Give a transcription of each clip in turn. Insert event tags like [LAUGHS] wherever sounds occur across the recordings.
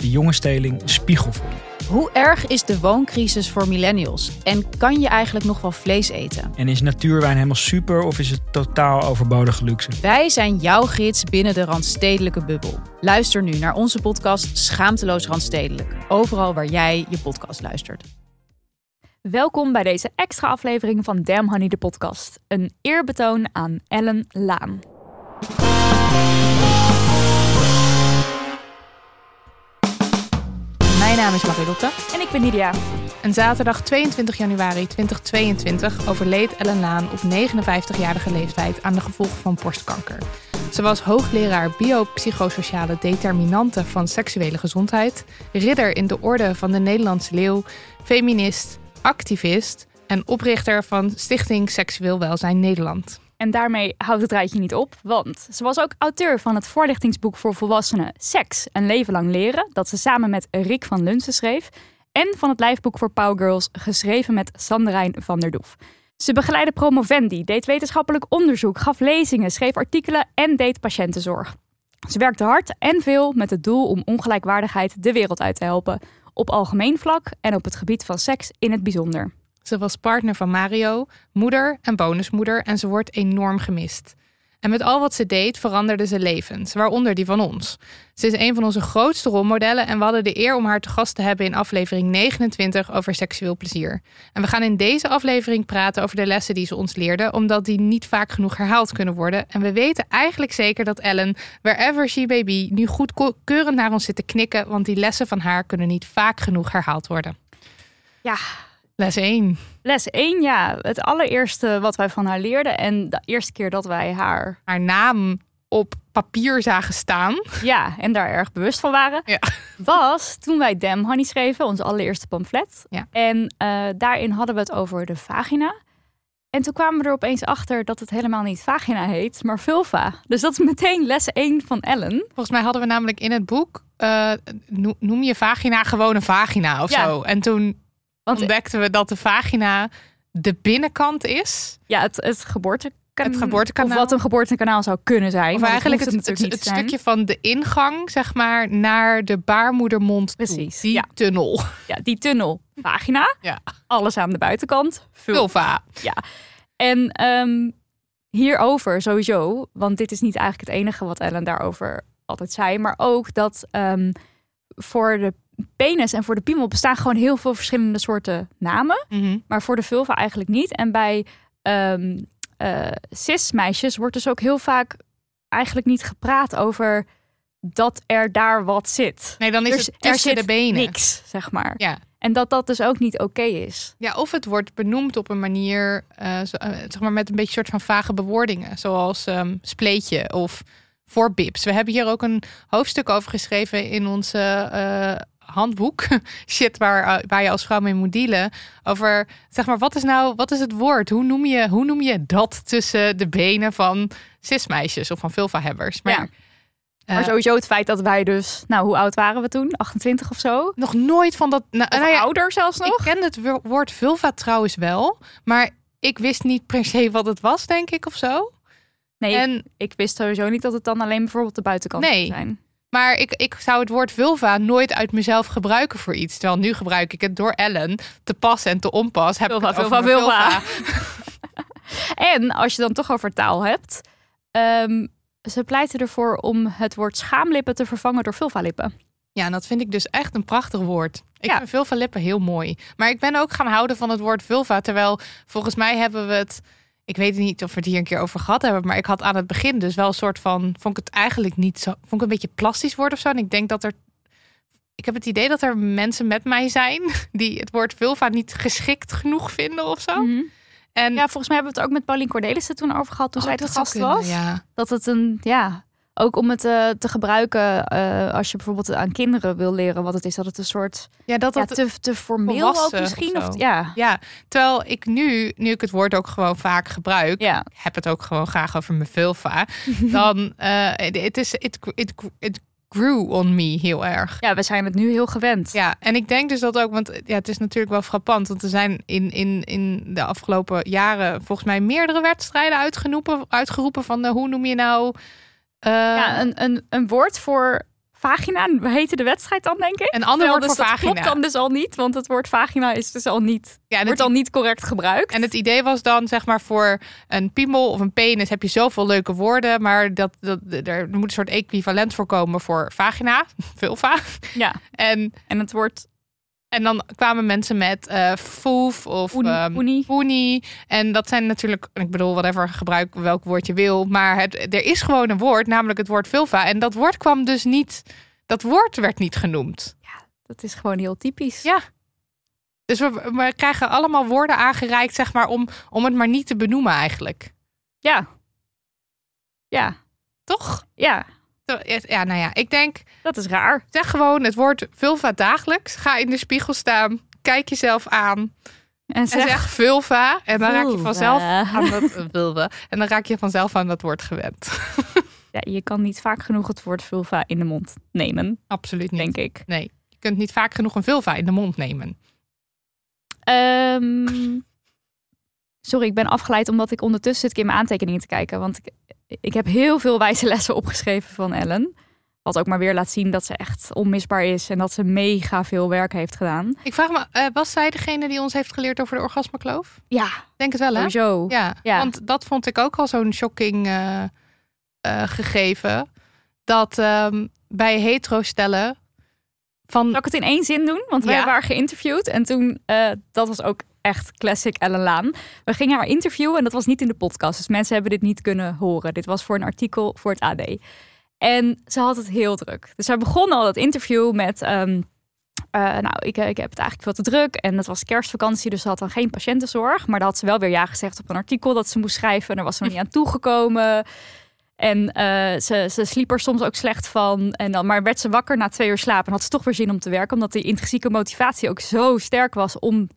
de jonge steling spiegel voor. Hoe erg is de wooncrisis voor millennials? En kan je eigenlijk nog wel vlees eten? En is natuurwijn helemaal super of is het totaal overbodige luxe? Wij zijn jouw gids binnen de Randstedelijke bubbel. Luister nu naar onze podcast Schaamteloos Randstedelijk. Overal waar jij je podcast luistert. Welkom bij deze extra aflevering van Damn Honey de podcast. Een eerbetoon aan Ellen Laan. Mijn naam is Marilotte. En ik ben Nidia. En zaterdag 22 januari 2022 overleed Ellen Laan op 59-jarige leeftijd aan de gevolgen van borstkanker. Ze was hoogleraar biopsychosociale determinanten van seksuele gezondheid, ridder in de orde van de Nederlandse leeuw, feminist, activist en oprichter van Stichting Seksueel Welzijn Nederland. En daarmee houdt het rijtje niet op, want ze was ook auteur van het voorlichtingsboek voor volwassenen Seks, een leven lang leren, dat ze samen met Rick van Lunsen schreef, en van het lijfboek voor Girls, geschreven met Sanderijn van der Doef. Ze begeleidde promovendi, deed wetenschappelijk onderzoek, gaf lezingen, schreef artikelen en deed patiëntenzorg. Ze werkte hard en veel met het doel om ongelijkwaardigheid de wereld uit te helpen, op algemeen vlak en op het gebied van seks in het bijzonder. Ze was partner van Mario, moeder en bonusmoeder en ze wordt enorm gemist. En met al wat ze deed veranderde ze levens, waaronder die van ons. Ze is een van onze grootste rolmodellen en we hadden de eer om haar te gast te hebben in aflevering 29 over seksueel plezier. En we gaan in deze aflevering praten over de lessen die ze ons leerde, omdat die niet vaak genoeg herhaald kunnen worden. En we weten eigenlijk zeker dat Ellen, wherever she may be, nu goedkeurend naar ons zit te knikken, want die lessen van haar kunnen niet vaak genoeg herhaald worden. Ja, Les 1. Les 1, ja. Het allereerste wat wij van haar leerden. En de eerste keer dat wij haar... Haar naam op papier zagen staan. Ja, en daar erg bewust van waren. Ja. Was toen wij Damn Honey schreven, ons allereerste pamflet. Ja. En uh, daarin hadden we het over de vagina. En toen kwamen we er opeens achter dat het helemaal niet vagina heet, maar vulva. Dus dat is meteen les 1 van Ellen. Volgens mij hadden we namelijk in het boek, uh, noem je vagina gewoon een vagina of Ja. zo. En toen Want ontdekten we dat de vagina de binnenkant is. ja, het, het geboortekanaal. Het geboortekanaal. Of wat een geboortekanaal zou kunnen zijn. Of eigenlijk het, het, het stukje van de ingang, zeg maar, naar de baarmoedermond toe. Precies, Die ja. tunnel. Ja, die tunnel. Vagina. Ja. Alles aan de buitenkant. Vulva. Vulva. En ehm, hierover sowieso, want dit is niet eigenlijk het enige wat Ellen daarover altijd zei, maar ook dat ehm, voor de penis en voor de piemel bestaan gewoon heel veel verschillende soorten namen, Mhm. maar voor de vulva eigenlijk niet. En bij ehm eh, cis-meisjes wordt dus ook heel vaak eigenlijk niet gepraat over dat er daar wat zit. Nee, dan is Dus het er zit de benen. Niks, zeg maar. Ja. En dat dat dus ook niet oké is. Ja, of het wordt benoemd op een manier, eh, zo- eh, zeg maar met een beetje soort van vage bewoordingen. Zoals ehm, spleetje of voorbips. We hebben hier ook een hoofdstuk over geschreven in onze handboek. [LAUGHS] Shit, waar, eh, waar je als vrouw mee moet dealen. Over, zeg maar, wat is nou, wat is het woord? Hoe noem je, hoe noem je dat tussen de benen van cismeisjes of van vulva-hebbers? Maar Ja. Maar eh, sowieso het feit dat wij dus, nou, hoe oud waren we toen? 28 of zo? nog nooit van dat... Nou, nou ja, ouder zelfs nog? Ik ken het wo- woord vulva trouwens wel, maar ik wist niet per se wat het was, denk ik, of zo. nee, En, ik wist sowieso niet dat het dan alleen bijvoorbeeld de buitenkant Nee. zou zijn. Maar ik, ik zou het woord vulva nooit uit mezelf gebruiken voor iets. Terwijl nu gebruik ik het door Ellen te pas en te onpas. Heb Vulva, ik vulva, vulva. [LAUGHS] En als je dan toch over taal hebt, ehm, ze pleiten ervoor om het woord schaamlippen te vervangen door vulvalippen. Ja, en dat vind ik dus echt een prachtig woord. Ik Ja. vind vulva lippen heel mooi. Maar ik ben ook gaan houden van het woord vulva. Terwijl volgens mij hebben we het ik weet niet of we het hier een keer over gehad hebben, maar ik had aan het begin dus wel een soort van, vond ik het eigenlijk niet zo, vond ik een beetje plastisch worden of zo. En ik denk dat er, ik heb het idee dat er mensen met mij zijn [LAUGHS] die het woord vulva niet geschikt genoeg vinden of zo. Mhm. En Ja, volgens mij hebben we het ook met Paulien Cornelissen toen over gehad toen Oh, zij te zou gast kunnen, was. Ja. Dat het een, ja, ook om het eh, te gebruiken eh, als je bijvoorbeeld aan kinderen wil leren wat het is. Dat het een soort, ja, dat ja, dat, te, te formeel ook misschien. of ja, ja, terwijl ik nu, nu ik het woord ook gewoon vaak gebruik, ja. heb het ook gewoon graag over mijn vulva, [LAUGHS] dan eh, het is it, it, it grew on me heel erg. ja, we zijn het nu heel gewend. Ja, en ik denk dus dat ook, want ja, het is natuurlijk wel frappant, want er zijn in, in, in de afgelopen jaren volgens mij meerdere wedstrijden uitgeroepen, uitgeroepen van de, hoe noem je nou? Eh, Ja, een, een, een woord voor vagina heette de wedstrijd dan, denk ik. een ander woord dus voor dat vagina. klopt dan dus al niet, want het woord vagina is dus al niet, ja, wordt al niet correct gebruikt. en het idee was dan, zeg maar, voor een piemel of een penis heb je zoveel leuke woorden, maar dat, dat, er moet een soort equivalent voor komen voor vagina, vulva. ja, En, en het woord en dan kwamen mensen met eh foef of Oenie- ehm. Poenie. En dat zijn natuurlijk, ik bedoel, whatever, gebruik welk woord je wil. Maar het, er is gewoon een woord, namelijk het woord vulva. En dat woord kwam dus niet, dat woord werd niet genoemd. dat is gewoon heel typisch. Ja. Dus we, we krijgen allemaal woorden aangereikt, zeg maar, om, om het maar niet te benoemen eigenlijk. Ja. Ja. Toch? Ja, Ja, nou ja, ik denk, dat is raar. zeg gewoon het woord vulva dagelijks. Ga in de spiegel staan, kijk jezelf aan En en zeg, vulva. En dan raak je vanzelf aan dat vulva. En dan raak je vanzelf aan dat woord gewend. [LAUGHS] ja, je kan niet vaak genoeg het woord vulva in de mond nemen, Absoluut niet. denk ik. Nee, je kunt niet vaak genoeg een vulva in de mond nemen. Ehm, sorry, ik ben afgeleid omdat ik ondertussen zit ik in mijn aantekeningen te kijken. Want ik, ik heb heel veel wijze lessen opgeschreven van Ellen. Wat ook maar weer laat zien dat ze echt onmisbaar is en dat ze mega veel werk heeft gedaan. Ik vraag me, eh, was zij degene die ons heeft geleerd over de orgasmekloof? Ja, Denk het wel, hè? sowieso. Ja, Ja. want dat vond ik ook al zo'n shocking eh, eh, gegeven. Dat ehm, bij hetero-stellen van... Zal ik het in één zin doen? Want wij Ja. waren geïnterviewd en toen, dat was ook echt classic Ellen Laan. We gingen haar interviewen en dat was niet in de podcast. Dus mensen hebben dit niet kunnen horen. Dit was voor een artikel voor het AD. En ze had het heel druk. Dus zij begon al dat interview met... ehm, eh, nou, ik, ik heb het eigenlijk veel te druk. En het was kerstvakantie, dus ze had dan geen patiëntenzorg. Maar daar had ze wel weer ja gezegd op een artikel dat ze moest schrijven. En daar was ze niet aan toegekomen. En eh, ze, ze sliep er soms ook slecht van. En dan, maar werd ze wakker na twee uur slapen en had ze toch weer zin om te werken. Omdat die intrinsieke motivatie ook zo sterk was om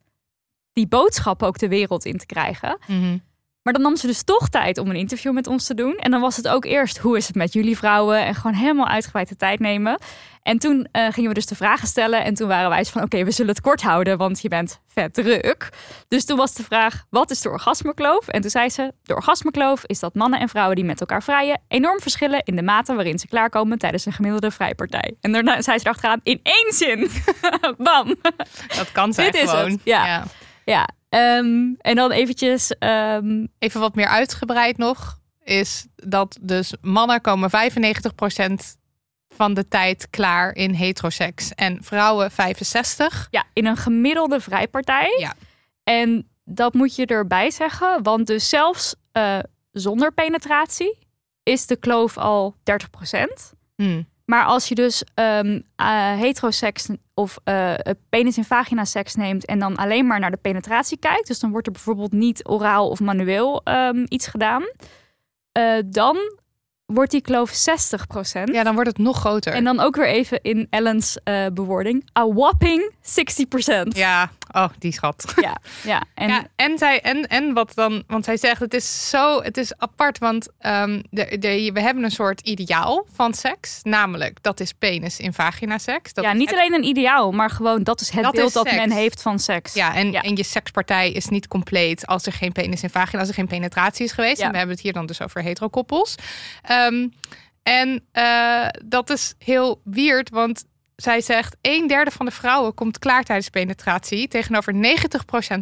die boodschap ook de wereld in te krijgen. Mhm. Maar dan nam ze dus toch tijd om een interview met ons te doen. En dan was het ook eerst, hoe is het met jullie vrouwen? En gewoon helemaal uitgebreid de tijd nemen. En toen eh, gingen we dus de vragen stellen. En toen waren wij van, oké, we zullen het kort houden, want je bent vet druk. Dus toen was de vraag, wat is de orgasmekloof? En toen zei ze, de orgasmekloof is dat mannen en vrouwen die met elkaar vrijen... enorm verschillen in de mate waarin ze klaarkomen tijdens een gemiddelde vrijpartij. En daarna zei ze erachteraan, in één zin. [LAUGHS] Bam. Dat kan zij Dit is gewoon. het, ja. Ja, ehm, en dan eventjes... ehm, Even wat meer uitgebreid nog. Is dat dus mannen komen 95% van de tijd klaar in heteroseks. En vrouwen 65. Ja, in een gemiddelde vrijpartij. Ja. En dat moet je erbij zeggen, want dus zelfs eh, zonder penetratie is de kloof al 30%. Hmm. Maar als je dus ehm eh, heteroseks of eh, penis- en vagina seks neemt en dan alleen maar naar de penetratie kijkt, dus dan wordt er bijvoorbeeld niet oraal of manueel ehm, iets gedaan, eh, dan wordt die kloof 60%. Ja, dan wordt het nog groter. En dan ook weer even in Ellen's eh, bewoording, a whopping 60%. Ja, oh, die schat. [LAUGHS] Ja, ja. En ja, en, zij, en, en wat dan, want zij zegt, het is zo, het is apart, want ehm, de, de, we hebben een soort ideaal van seks, namelijk dat is penis in vagina seks. Dat ja, niet het- alleen een ideaal, maar gewoon dat is het Dat beeld is dat men heeft van seks. Ja, en, Ja. en je sekspartij is niet compleet als er geen penis in vagina, als er geen penetratie is geweest. Ja. En we hebben het hier dan dus over heterokoppels. Ehm en eh, dat is heel weird, want zij zegt een derde van de vrouwen komt klaar tijdens penetratie tegenover 90%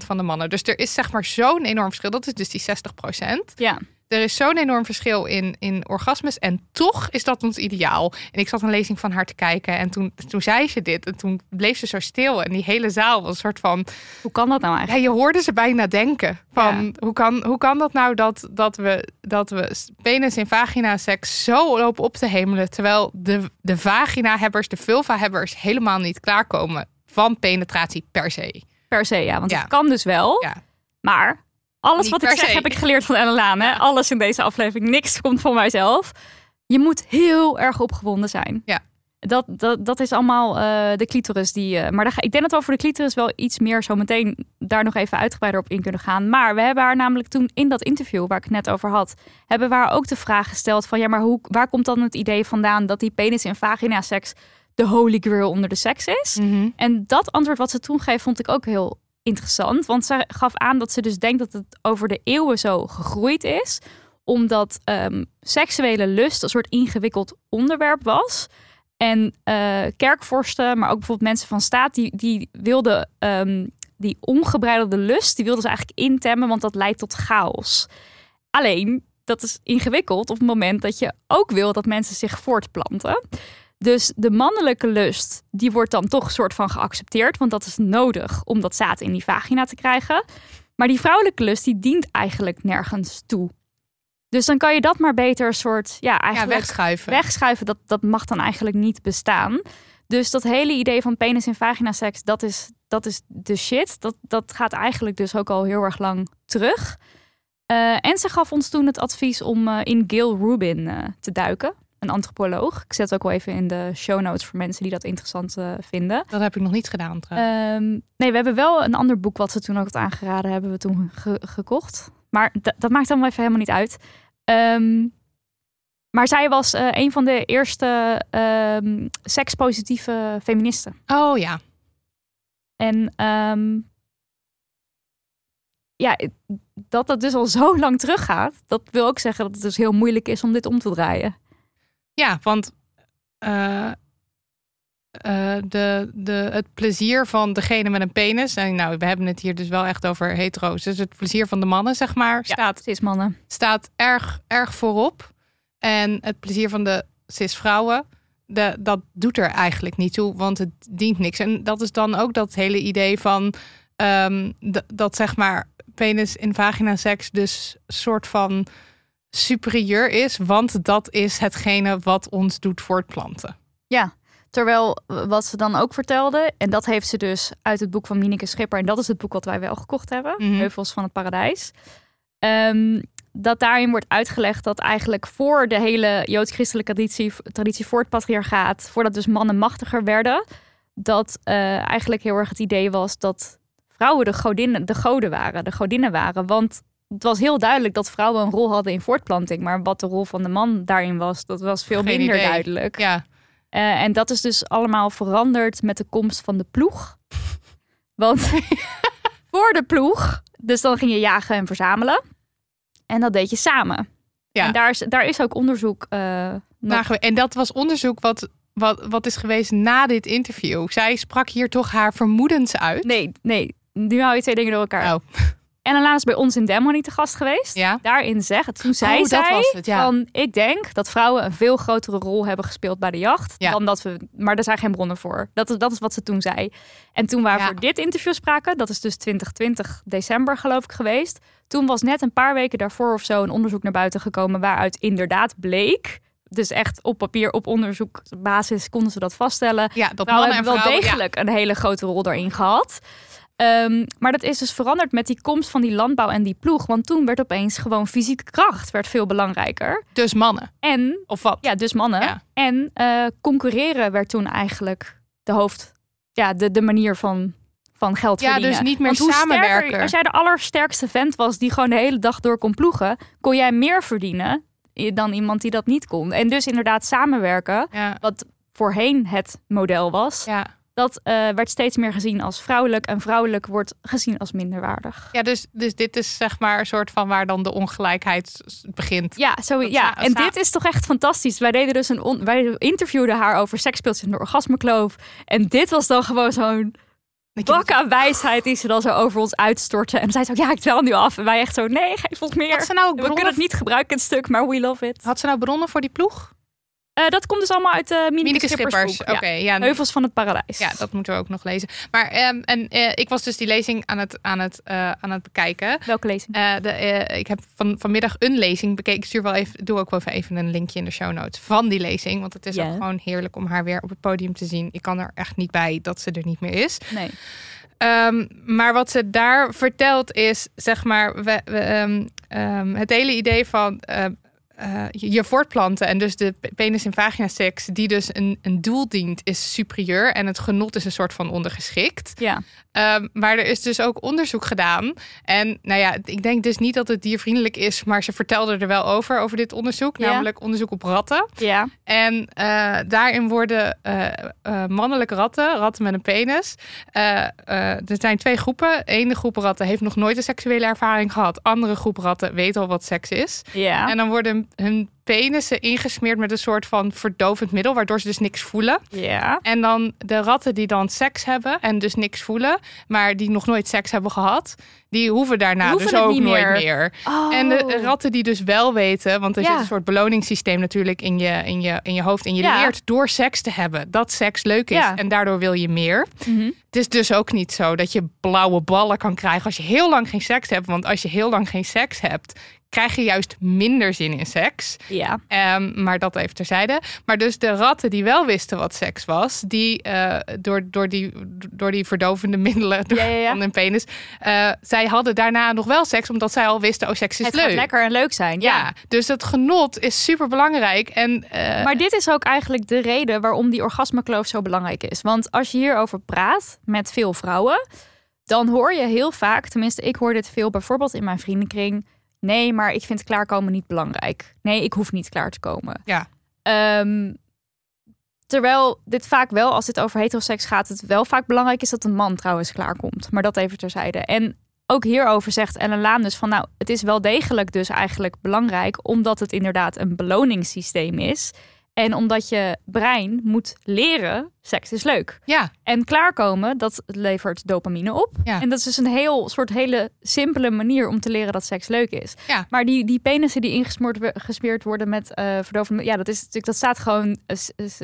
van de mannen. Dus er is zeg maar zo'n enorm verschil. Dat is dus die 60%. Ja. Er is zo'n enorm verschil in, in orgasmes. En toch is dat ons ideaal. En ik zat een lezing van haar te kijken. En toen, toen zei ze dit. En toen bleef ze zo stil. En die hele zaal was een soort van... Hoe kan dat nou Ja, eigenlijk? je hoorde ze bijna denken. Van, Ja. hoe, kan, hoe kan dat nou dat, dat, we, dat we penis en vagina seks zo lopen op te hemelen... terwijl de, de vagina-hebbers, de vulva-hebbers... helemaal niet klaarkomen van penetratie per se. Per se, ja. Want Ja. het kan dus wel. Ja. Maar alles Niet wat ik zeg se. heb ik geleerd van Ellen Laan. Hè? Alles in deze aflevering. Niks komt van mijzelf. Je moet heel erg opgewonden zijn. Ja. Dat, dat, dat is allemaal eh, de clitoris. Die, eh, maar daar ga, ik denk dat we over de clitoris wel iets meer zo meteen daar nog even uitgebreider op in kunnen gaan. Maar we hebben haar namelijk toen in dat interview waar ik het net over had, hebben we haar ook de vraag gesteld van ja, maar hoe, waar komt dan het idee vandaan dat die penis en vagina seks de holy grail onder de seks is? En dat antwoord wat ze toen geeft, vond ik ook heel interessant. Want ze gaf aan dat ze dus denkt dat het over de eeuwen zo gegroeid is. Omdat ehm, seksuele lust een soort ingewikkeld onderwerp was. En eh, kerkvorsten, maar ook bijvoorbeeld mensen van staat, die, die wilden ehm, die ongebreidelde lust, die wilden ze eigenlijk intemmen, want dat leidt tot chaos. Alleen, dat is ingewikkeld op het moment dat je ook wil dat mensen zich voortplanten. Dus de mannelijke lust, die wordt dan toch een soort van geaccepteerd, want dat is nodig om dat zaad in die vagina te krijgen. Maar die vrouwelijke lust, die dient eigenlijk nergens toe. Dus dan kan je dat maar beter een soort, ja, Ja, eigenlijk wegschuiven. wegschuiven, dat, dat mag dan eigenlijk niet bestaan. Dus dat hele idee van penis en vagina seks, dat is, dat is de shit. Dat, dat gaat eigenlijk dus ook al heel erg lang terug. Eh, en ze gaf ons toen het advies om eh, in Gil Rubin eh, te duiken. Een antropoloog. Ik zet het ook wel even in de show notes voor mensen die dat interessant eh, vinden. Dat heb ik nog niet gedaan trouwens. Ehm, nee, we hebben wel een ander boek wat ze toen ook had aangeraden, hebben we toen ge- gekocht. Maar dat maakt dan even helemaal niet uit. Ehm, maar zij was eh, een van de eerste ehm, sekspositieve feministen. oh ja. En ja, dat dat dus al zo lang teruggaat, dat wil ook zeggen dat het dus heel moeilijk is om dit om te draaien. Ja, want eh, eh, de, de, het plezier van degene met een penis... En nou, we hebben het hier dus wel echt over hetero's. Dus het plezier van de mannen, zeg maar, staat, Cis mannen. staat erg, erg voorop. En het plezier van de cis-vrouwen... De, dat doet er eigenlijk niet toe, want het dient niks. En dat is dan ook dat hele idee van... ehm, dat zeg maar penis in vagina seks dus soort van superieur is, want dat is hetgene wat ons doet voortplanten. Ja, terwijl eh, wat ze dan ook vertelde, en dat heeft ze dus uit het boek van Mineke Schipper, en dat is het boek wat wij wel gekocht hebben, Mhm. Heuvels van het Paradijs. Ehm, dat daarin wordt uitgelegd dat eigenlijk voor de hele joods-christelijke traditie, traditie voor het patriarchaat, voordat dus mannen machtiger werden, dat eh, eigenlijk heel erg het idee was dat vrouwen de godinnen, de goden waren, de godinnen waren. Want het was heel duidelijk dat vrouwen een rol hadden in voortplanting, maar wat de rol van de man daarin was, dat was veel Geen minder idee. duidelijk. Ja, Eh, en dat is dus allemaal veranderd met de komst van de ploeg. Want [LAUGHS] voor de ploeg, dus dan ging je jagen en verzamelen. En dat deed je samen. Ja. En daar is, daar is ook onderzoek eh, nog- en dat was onderzoek wat, wat, wat is geweest na dit interview. Zij sprak hier toch haar vermoedens uit. Nee, nee. Nu hou je twee dingen door elkaar. Oh. En is bij ons in Demo niet te gast geweest. Ja. Daarin zeggen, toen zei Oh, dat zij was het, ja. van... Ik denk dat vrouwen een veel grotere rol hebben gespeeld bij de jacht. Ja. Dan dat we, maar er zijn geen bronnen voor. Dat is, dat is wat ze toen zei. En toen we haar Ja. voor dit interview spraken... Dat is dus 2020 december geloof ik geweest. Toen was net een paar weken daarvoor of zo... een onderzoek naar buiten gekomen waaruit inderdaad bleek... Dus echt op papier, op onderzoekbasis konden ze dat vaststellen. Ja, dat Vrouwen mannen en hebben wel vrouwen... degelijk een hele grote rol daarin gehad. Ehm, maar dat is dus veranderd met die komst van die landbouw en die ploeg. Want toen werd opeens gewoon fysieke kracht werd veel belangrijker. Dus mannen. En, Of wat? ja, dus mannen. Ja. En eh, concurreren werd toen eigenlijk de hoofd, ja, de, de manier van, van geld Ja, verdienen. dus niet meer sterker- samenwerken. als jij de allersterkste vent was die gewoon de hele dag door kon ploegen, kon jij meer verdienen dan iemand die dat niet kon. En dus inderdaad samenwerken, Ja. wat voorheen het model was, Ja. Dat eh, werd steeds meer gezien als vrouwelijk. En vrouwelijk wordt gezien als minderwaardig. Ja, dus, dus dit is zeg maar een soort van waar dan de ongelijkheid begint. Ja, zo, ja. en dit is toch echt fantastisch. Wij deden dus een on- wij interviewden haar over seksspeeltjes in de orgasmekloof. En dit was dan gewoon zo'n Dat je bak aan wijsheid die ze dan zo over ons uitstorten. En zij zo, ja, ik tel nu af. En wij echt zo, nee, geef ons meer. Had ze nou ook we kunnen bronnen, het niet gebruiken, het stuk, maar we love it. had ze nou bronnen voor die ploeg? Eh, dat komt dus allemaal uit de uh, Mineke Mineke Schippers. Ja. ja. Heuvels van het Paradijs. Ja, dat moeten we ook nog lezen. Maar ehm, en, eh, ik was dus die lezing aan het, aan het, eh, aan het bekijken. Welke lezing? De, ik heb van, vanmiddag een lezing bekeken. Ik stuur wel even, doe ook wel even een linkje in de show notes van die lezing. Want het is ook gewoon heerlijk om haar weer op het podium te zien. Ik kan er echt niet bij dat ze er niet meer is. Nee. Ehm, maar wat ze daar vertelt is, zeg maar, we, we, ehm, het hele idee van eh, je je voortplanten en dus de pe- penis- en vaginaseks, die dus een, een doel dient, is superieur en het genot is een soort van ondergeschikt. Ja. Ehm, maar er is dus ook onderzoek gedaan. En nou ja, ik denk dus niet dat het diervriendelijk is, maar ze vertelde er wel over, over dit onderzoek, Ja. namelijk onderzoek op ratten. Ja. En eh, daarin worden eh, mannelijke ratten, ratten met een penis. er zijn twee groepen. Ene groep ratten heeft nog nooit een seksuele ervaring gehad. Andere groep ratten weet al wat seks is. Ja. En dan worden hun penissen ingesmeerd met een soort van verdovend middel, waardoor ze dus niks voelen. ja. En dan de ratten die dan seks hebben en dus niks voelen, maar die nog nooit seks hebben gehad, die hoeven daarna Die hoeven dus ook nooit meer. meer. Oh. En de ratten die dus wel weten, want er Ja. zit een soort beloningssysteem natuurlijk in je, in je, in je hoofd. En je Ja. leert door seks te hebben dat seks leuk is. Ja. En daardoor wil je meer. Mhm. Het is dus ook niet zo dat je blauwe ballen kan krijgen als je heel lang geen seks hebt. Want als je heel lang geen seks hebt, krijg je juist minder zin in seks. Ja. Ehm, maar dat even terzijde. Maar dus de ratten die wel wisten wat seks was, die eh, door, door, die, door die verdovende middelen door, Ja, ja, ja. van hun penis, eh, zij hadden daarna nog wel seks, omdat zij al wisten, oh, seks is Het leuk. lekker en leuk zijn. Ja. Ja, dus dat genot is super belangrijk. En eh, Maar dit is ook eigenlijk de reden waarom die orgasmekloof zo belangrijk is. Want als je hierover praat met veel vrouwen, dan hoor je heel vaak, tenminste ik hoor dit veel bijvoorbeeld in mijn vriendenkring. Nee, maar ik vind klaarkomen niet belangrijk. Nee, ik hoef niet klaar te komen. Ja. Ehm, terwijl dit vaak wel, als dit over heteroseks gaat, het wel vaak belangrijk is dat een man trouwens klaarkomt. Maar dat even terzijde. En ook hierover zegt Ellen Laan dus van nou, het is wel degelijk dus eigenlijk belangrijk, omdat het inderdaad een beloningssysteem is. En omdat je brein moet leren, seks is leuk. ja, En klaarkomen, dat levert dopamine op. Ja. En dat is dus een heel soort hele simpele manier om te leren dat seks leuk is. Ja. Maar die, die penissen die ingesmeerd worden met eh verdovende... Ja, dat, is, natuurlijk- dat staat gewoon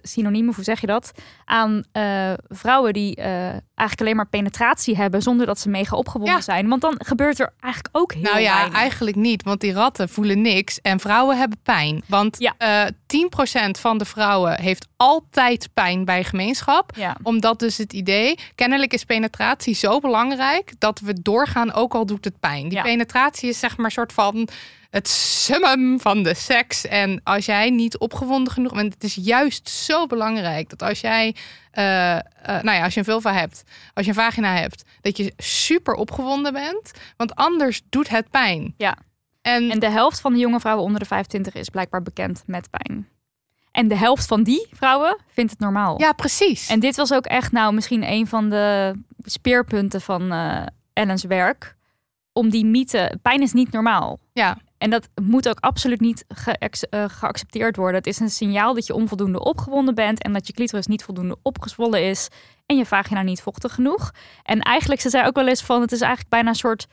synoniem, hoe zeg je dat? Aan eh, vrouwen die eh, eigenlijk alleen maar penetratie hebben... zonder dat ze mega opgewonden Ja. zijn. Want dan gebeurt er eigenlijk ook heel nou ja, weinig. eigenlijk niet, want die ratten voelen niks en vrouwen hebben pijn. Want Ja. eh 10% van de vrouwen heeft altijd pijn bij gemeenschap. Ja. Omdat dus het idee, kennelijk is penetratie zo belangrijk dat we doorgaan ook al doet het pijn. Die Ja. penetratie is zeg maar een soort van het summum van de seks. En als jij niet opgewonden genoeg bent, het is juist zo belangrijk dat als jij, eh, eh, nou ja, als je een vulva hebt, als je een vagina hebt, dat je super opgewonden bent, want anders doet het pijn. Ja. En, En de helft van de jonge vrouwen onder de 25 is blijkbaar bekend met pijn. En de helft van die vrouwen vindt het normaal. ja, precies. En dit was ook echt nou misschien een van de speerpunten van eh Ellen's werk. Om die mythe, pijn is niet normaal. ja, En dat moet ook absoluut niet geac- eh, geaccepteerd worden. Het is een signaal dat je onvoldoende opgewonden bent en dat je clitoris niet voldoende opgezwollen is en je vagina niet vochtig genoeg. En eigenlijk ze zei ook wel eens van het is eigenlijk bijna een soort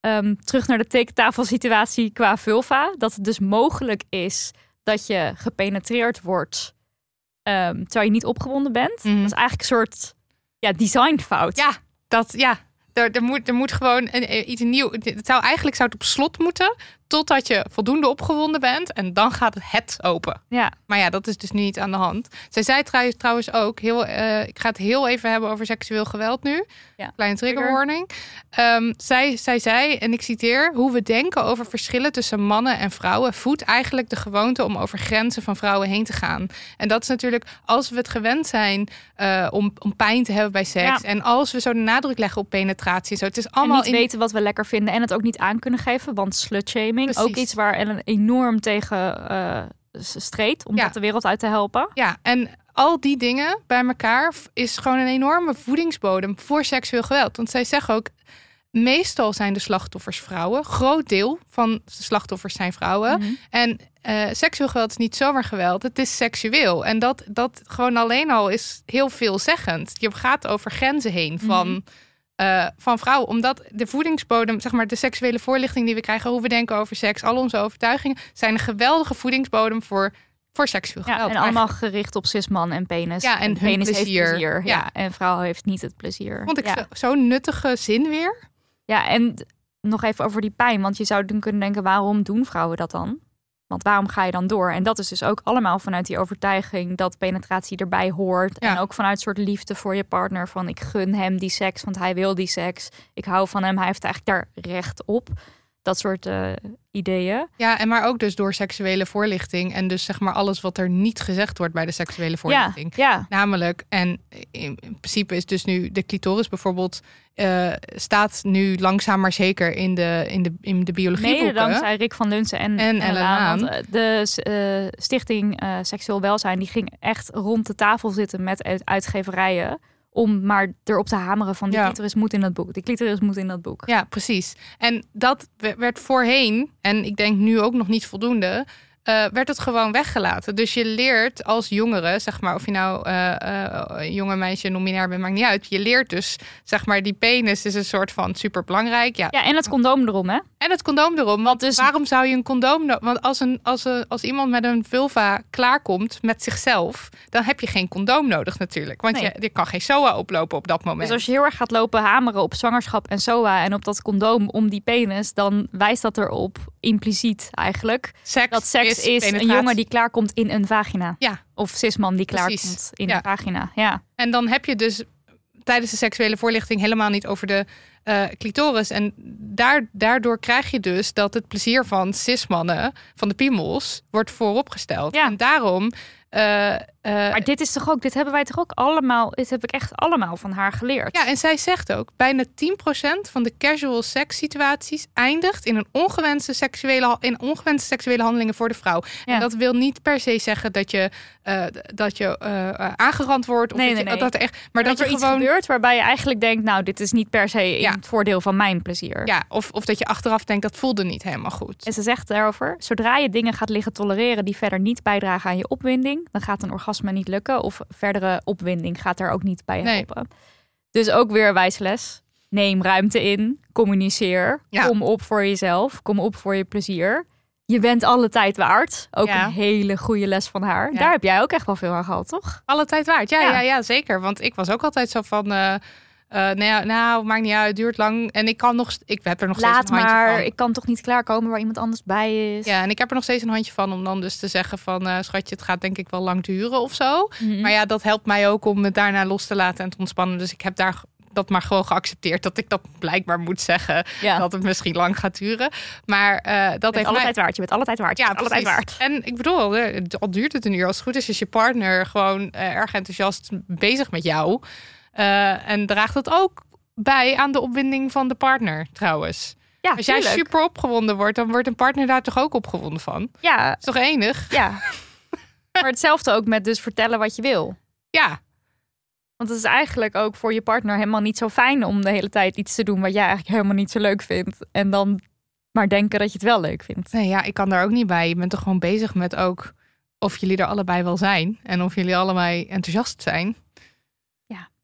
ehm, terug naar de tekentafelsituatie qua vulva. Dat het dus mogelijk is dat je gepenetreerd wordt ehm, terwijl je niet opgewonden bent. Mhm. Dat is eigenlijk een soort ja, designfout. Ja, dat ja. Er, er, moet, er moet gewoon een, een- iets nieuw. Het zou eigenlijk zou het op slot moeten. Totdat je voldoende opgewonden bent. En dan gaat het, het open. ja. Maar ja, dat is dus nu niet aan de hand. Zij zei trouwens, trouwens ook. Heel, eh, ik ga het heel even hebben over seksueel geweld nu. Ja. Kleine trigger warning. Ehm, zij, zij zei, en ik citeer: Hoe we denken over verschillen tussen mannen en vrouwen. voedt eigenlijk de gewoonte om over grenzen van vrouwen heen te gaan. En dat is natuurlijk als we het gewend zijn eh, om, om pijn te hebben bij seks. Ja. En als we zo de nadruk leggen op penetratie. en Zo, het is En allemaal niet in, weten wat we lekker vinden en het ook niet aan kunnen geven. Want slutshaming, Precies. ook iets waar Ellen enorm tegen s- streed om Ja. dat de wereld uit te helpen. Ja, en al die dingen bij elkaar is gewoon een enorme voedingsbodem voor seksueel geweld. Want zij zeggen ook, meestal zijn de slachtoffers vrouwen. Groot deel van de slachtoffers zijn vrouwen. Mhm. En eh, seksueel geweld is niet zomaar geweld, het is seksueel. En dat, dat gewoon alleen al is heel veelzeggend. Je gaat over grenzen heen van, Mhm. Eh, van vrouwen. Omdat de voedingsbodem, zeg maar de seksuele voorlichting die we krijgen, hoe we denken over seks, al onze overtuigingen, zijn een geweldige voedingsbodem voor, voor seksueel Ja, geweld. en allemaal gericht op cisman en penis. Ja, en hun penis plezier. heeft plezier. Ja. Ja. en vrouw heeft niet het plezier. Vond ik ja. zo- zo'n nuttige zin weer. Ja, en nog even over die pijn. Want je zou dan kunnen denken, waarom doen vrouwen dat dan? Want waarom ga je dan door? En dat is dus ook allemaal vanuit die overtuiging dat penetratie erbij hoort. Ja. En ook vanuit soort liefde voor je partner. Van ik gun hem die seks, want hij wil die seks. Ik hou van hem, hij heeft eigenlijk daar recht op. Dat soort eh, ideeën. Ja, en maar ook dus door seksuele voorlichting. En dus zeg maar alles wat er niet gezegd wordt bij de seksuele voorlichting. ja, Namelijk, en in in principe is dus nu de clitoris bijvoorbeeld, eh, staat nu langzaam maar zeker in de, in de, in de mede biologieboeken. dankzij Rick van Lunsen en, En en Ellen Laan. Laan. Want eh, de stichting Seksueel Welzijn... die ging echt rond de tafel zitten met uit- uitgeverijen... om maar erop te hameren van die Ja. clitoris moet in dat boek. Die clitoris moet in dat boek. Ja, precies. En dat we- werd voorheen, en ik denk nu ook nog niet voldoende, eh, werd het gewoon weggelaten. Dus je leert als jongere, zeg maar, of je nou eh, jonge meisje, non-binair bent, maakt niet uit. Je leert dus, zeg maar, die penis is een soort van superbelangrijk. Ja, Ja, en het condoom erom, hè? En het condoom erom. Want dus- waarom zou je een condoom... no- Want als, een, als, een, als iemand met een vulva klaarkomt met zichzelf... dan heb je geen condoom nodig natuurlijk. Want Nee. je, je kan geen SOA oplopen op dat moment. Dus als je heel erg gaat lopen hameren op zwangerschap en SOA... en op dat condoom om die penis... dan wijst dat erop, impliciet eigenlijk... seks dat seks is, een jongen die klaarkomt in een vagina. Ja. Of cisman die Precies. klaarkomt in Ja. een vagina. Ja. En dan heb je dus tijdens de seksuele voorlichting helemaal niet over de eh, clitoris. En daar, daardoor krijg je dus dat het plezier van cismannen, van de piemels, wordt vooropgesteld. Ja. En daarom... eh, eh, Maar dit is toch ook, dit hebben wij toch ook allemaal, dit heb ik echt allemaal van haar geleerd. Ja, en zij zegt ook, bijna 10% van de casual seks situaties eindigt in een ongewenste seksuele, in ongewenste seksuele handelingen voor de vrouw. Ja. En dat wil niet per se zeggen dat je, eh, dat je eh, aangerand wordt. Of Nee, dat, nee, je, nee. dat er echt, maar, maar dat, dat, er je iets gewoon. gebeurt waarbij je eigenlijk denkt, nou, dit is niet per se in het voordeel van mijn plezier. Ja, of, of dat je achteraf denkt dat voelde niet helemaal goed. En ze zegt daarover, zodra je dingen gaat liggen tolereren die verder niet bijdragen aan je opwinding, dan gaat een orgasme niet lukken of verdere opwinding gaat daar ook niet bij Nee. helpen. Dus ook weer een wijsles. Neem ruimte in, communiceer, Ja. kom op voor jezelf, kom op voor je plezier. Je bent alle tijd waard. Ook Ja. een hele goede les van haar. Ja. Daar heb jij ook echt wel veel aan gehad, toch? Alle tijd waard. Ja, Ja. ja. Ja, zeker. Want ik was ook altijd zo van. eh eh, nou, ja, nou, maakt niet uit, het duurt lang. En ik kan nog, ik heb er nog Laat steeds een handje maar, van. ik kan toch niet klaarkomen waar iemand anders bij is. Ja, en ik heb er nog steeds een handje van om dan dus te zeggen van eh, schatje, het gaat denk ik wel lang duren of zo. Mhm. Maar ja, dat helpt mij ook om het daarna los te laten en te ontspannen. Dus ik heb daar dat maar gewoon geaccepteerd dat ik dat blijkbaar moet zeggen. ja. Dat het misschien lang gaat duren. Maar eh, dat heeft alle mij... tijd waard. Je bent alle tijd waard. Je Ja, bent alle tijd precies. waard. En ik bedoel, al duurt het een uur, als het goed is, is je partner gewoon erg enthousiast bezig met jou. Eh, en draagt dat ook bij aan de opwinding van de partner, trouwens. Ja, Als jij tuurlijk. super opgewonden wordt, dan wordt een partner daar toch ook opgewonden van? Ja, Dat is toch enig? ja. [LAUGHS] maar hetzelfde ook met dus vertellen wat je wil. Ja, Want het is eigenlijk ook voor je partner helemaal niet zo fijn om de hele tijd iets te doen wat jij eigenlijk helemaal niet zo leuk vindt. En dan maar denken dat je het wel leuk vindt. nee, ja, ik kan daar ook niet bij. Je bent toch gewoon bezig met ook of jullie er allebei wel zijn. En of jullie allebei enthousiast zijn.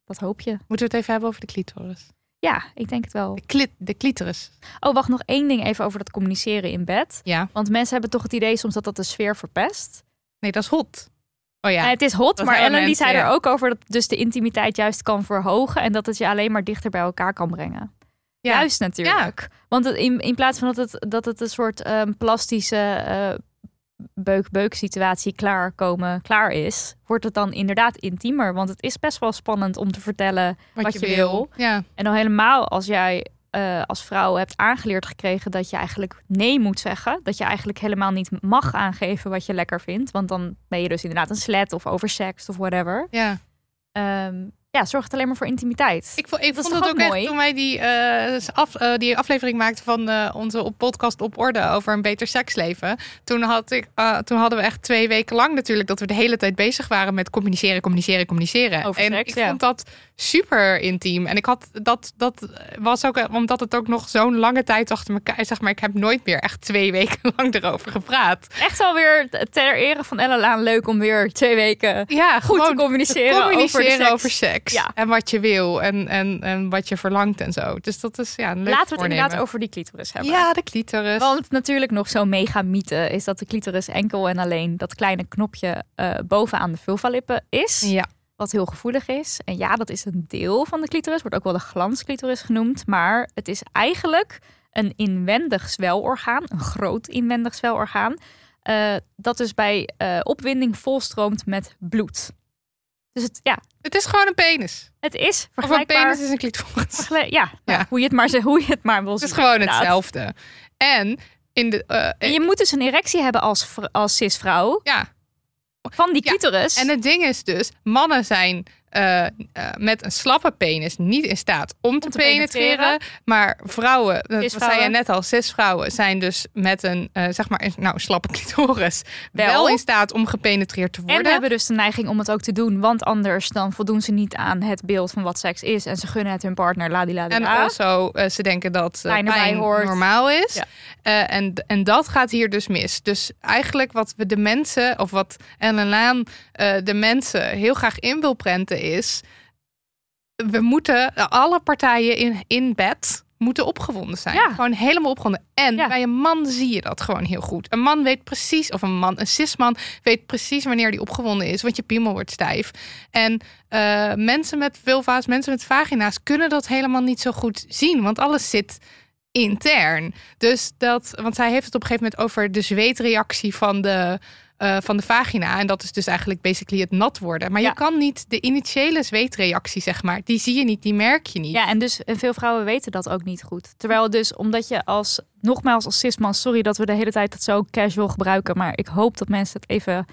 Dat hoop je. Moeten we het even hebben over de clitoris? Ja, ik denk het wel. De, clit, de clitoris. Oh, wacht nog één ding even over dat communiceren in bed. Ja. Want mensen hebben toch het idee soms dat dat de sfeer verpest. Nee, dat is hot. Oh ja. Ja, het is hot, dat maar Ellen die zei ja. er ook over dat dus de intimiteit juist kan verhogen en dat het je alleen maar dichter bij elkaar kan brengen. Ja. Juist natuurlijk. Want het, in, in plaats van dat het, dat het een soort ehm, plastische eh, beuk-beuk situatie klaarkomen, klaar is, wordt het dan inderdaad intiemer. Want het is best wel spannend om te vertellen wat, je, wil. Ja. En dan helemaal als jij eh, als vrouw hebt aangeleerd gekregen dat je eigenlijk nee moet zeggen. Dat je eigenlijk helemaal niet mag aangeven wat je lekker vindt. Want dan ben je dus inderdaad een slet of oversext of whatever. ja. Ehm, ja, zorgt het alleen maar voor intimiteit. Ik, Dat vond toch het ook ook mooi? echt toen wij die, eh, af, eh, die aflevering maakten van eh, onze op podcast op orde over een beter seksleven. Toen, had ik, toen hadden we echt twee weken lang natuurlijk dat we de hele tijd bezig waren met communiceren, communiceren, communiceren. Over en seks, ik ja. vond dat super intiem. En ik had dat, dat was ook omdat het ook nog zo'n lange tijd achter elkaar. Zeg maar, ik heb nooit meer echt twee [LAUGHS] weken lang erover gepraat. Echt alweer ter ere van Ella Laan leuk om weer twee weken Ja, goed te communiceren, communiceren over, seks. over seks. Ja. En wat je wil en, en, en wat je verlangt en zo. Dus dat is ja, Laten we het voornemen. inderdaad over die clitoris hebben. Ja, de clitoris. Want natuurlijk nog zo'n mega mythe is dat de clitoris enkel en alleen dat kleine knopje eh, bovenaan de vulvalippen is. ja. Wat heel gevoelig is. En ja, dat is een deel van de clitoris. Wordt ook wel de glansclitoris genoemd. Maar het is eigenlijk een inwendig zwelorgaan. Een groot inwendig zwelorgaan. eh, dat dus bij eh, opwinding volstroomt met bloed. Dus het, ja, Het is gewoon een penis. het is Of een vergelijkbaar. penis is een clitoris. ja, nou, Ja. hoe, je het maar, hoe je het maar wil Het is gewoon inderdaad. hetzelfde. En in de. eh, En je moet dus een erectie hebben als, als cisvrouw ja, van die Ja, clitoris. en het ding is dus, mannen zijn eh, eh, met een slappe penis niet in staat om te, te penetreren. penetreren. Maar vrouwen, dat zei Cisvrouwen. je net al, cisvrouwen zijn dus met een, eh, zeg maar, nou, slappe [LAUGHS] clitoris wel. Wel. in staat om gepenetreerd te worden. En hebben dus de neiging om het ook te doen. Want anders dan voldoen ze niet aan het beeld van wat seks is. En ze gunnen het hun partner ladilada. En also, ze denken dat Pijn hoort. normaal is. Ja. En, en dat gaat hier dus mis. Dus eigenlijk wat we de mensen, of wat Ellen Laan de mensen heel graag in wil prenten is... We moeten, alle partijen in, in bed moeten opgewonden zijn. Ja. Gewoon helemaal opgewonden. En Ja. bij een man zie je dat gewoon heel goed. Een man weet precies, of een man, een cisman weet precies wanneer die opgewonden is. Want je piemel wordt stijf. En eh, mensen met vulva's, mensen met vagina's kunnen dat helemaal niet zo goed zien. Want alles zit intern. Dus dat, want zij heeft het op een gegeven moment over de zweetreactie van de, eh, van de vagina. En dat is dus eigenlijk basically het nat worden. Maar Ja. je kan niet de initiële zweetreactie, zeg maar, die zie je niet, die merk je niet. Ja, en dus en veel vrouwen weten dat ook niet goed. Terwijl dus, omdat je als, nogmaals als cisman, sorry dat we de hele tijd het zo casual gebruiken, maar ik hoop dat mensen het even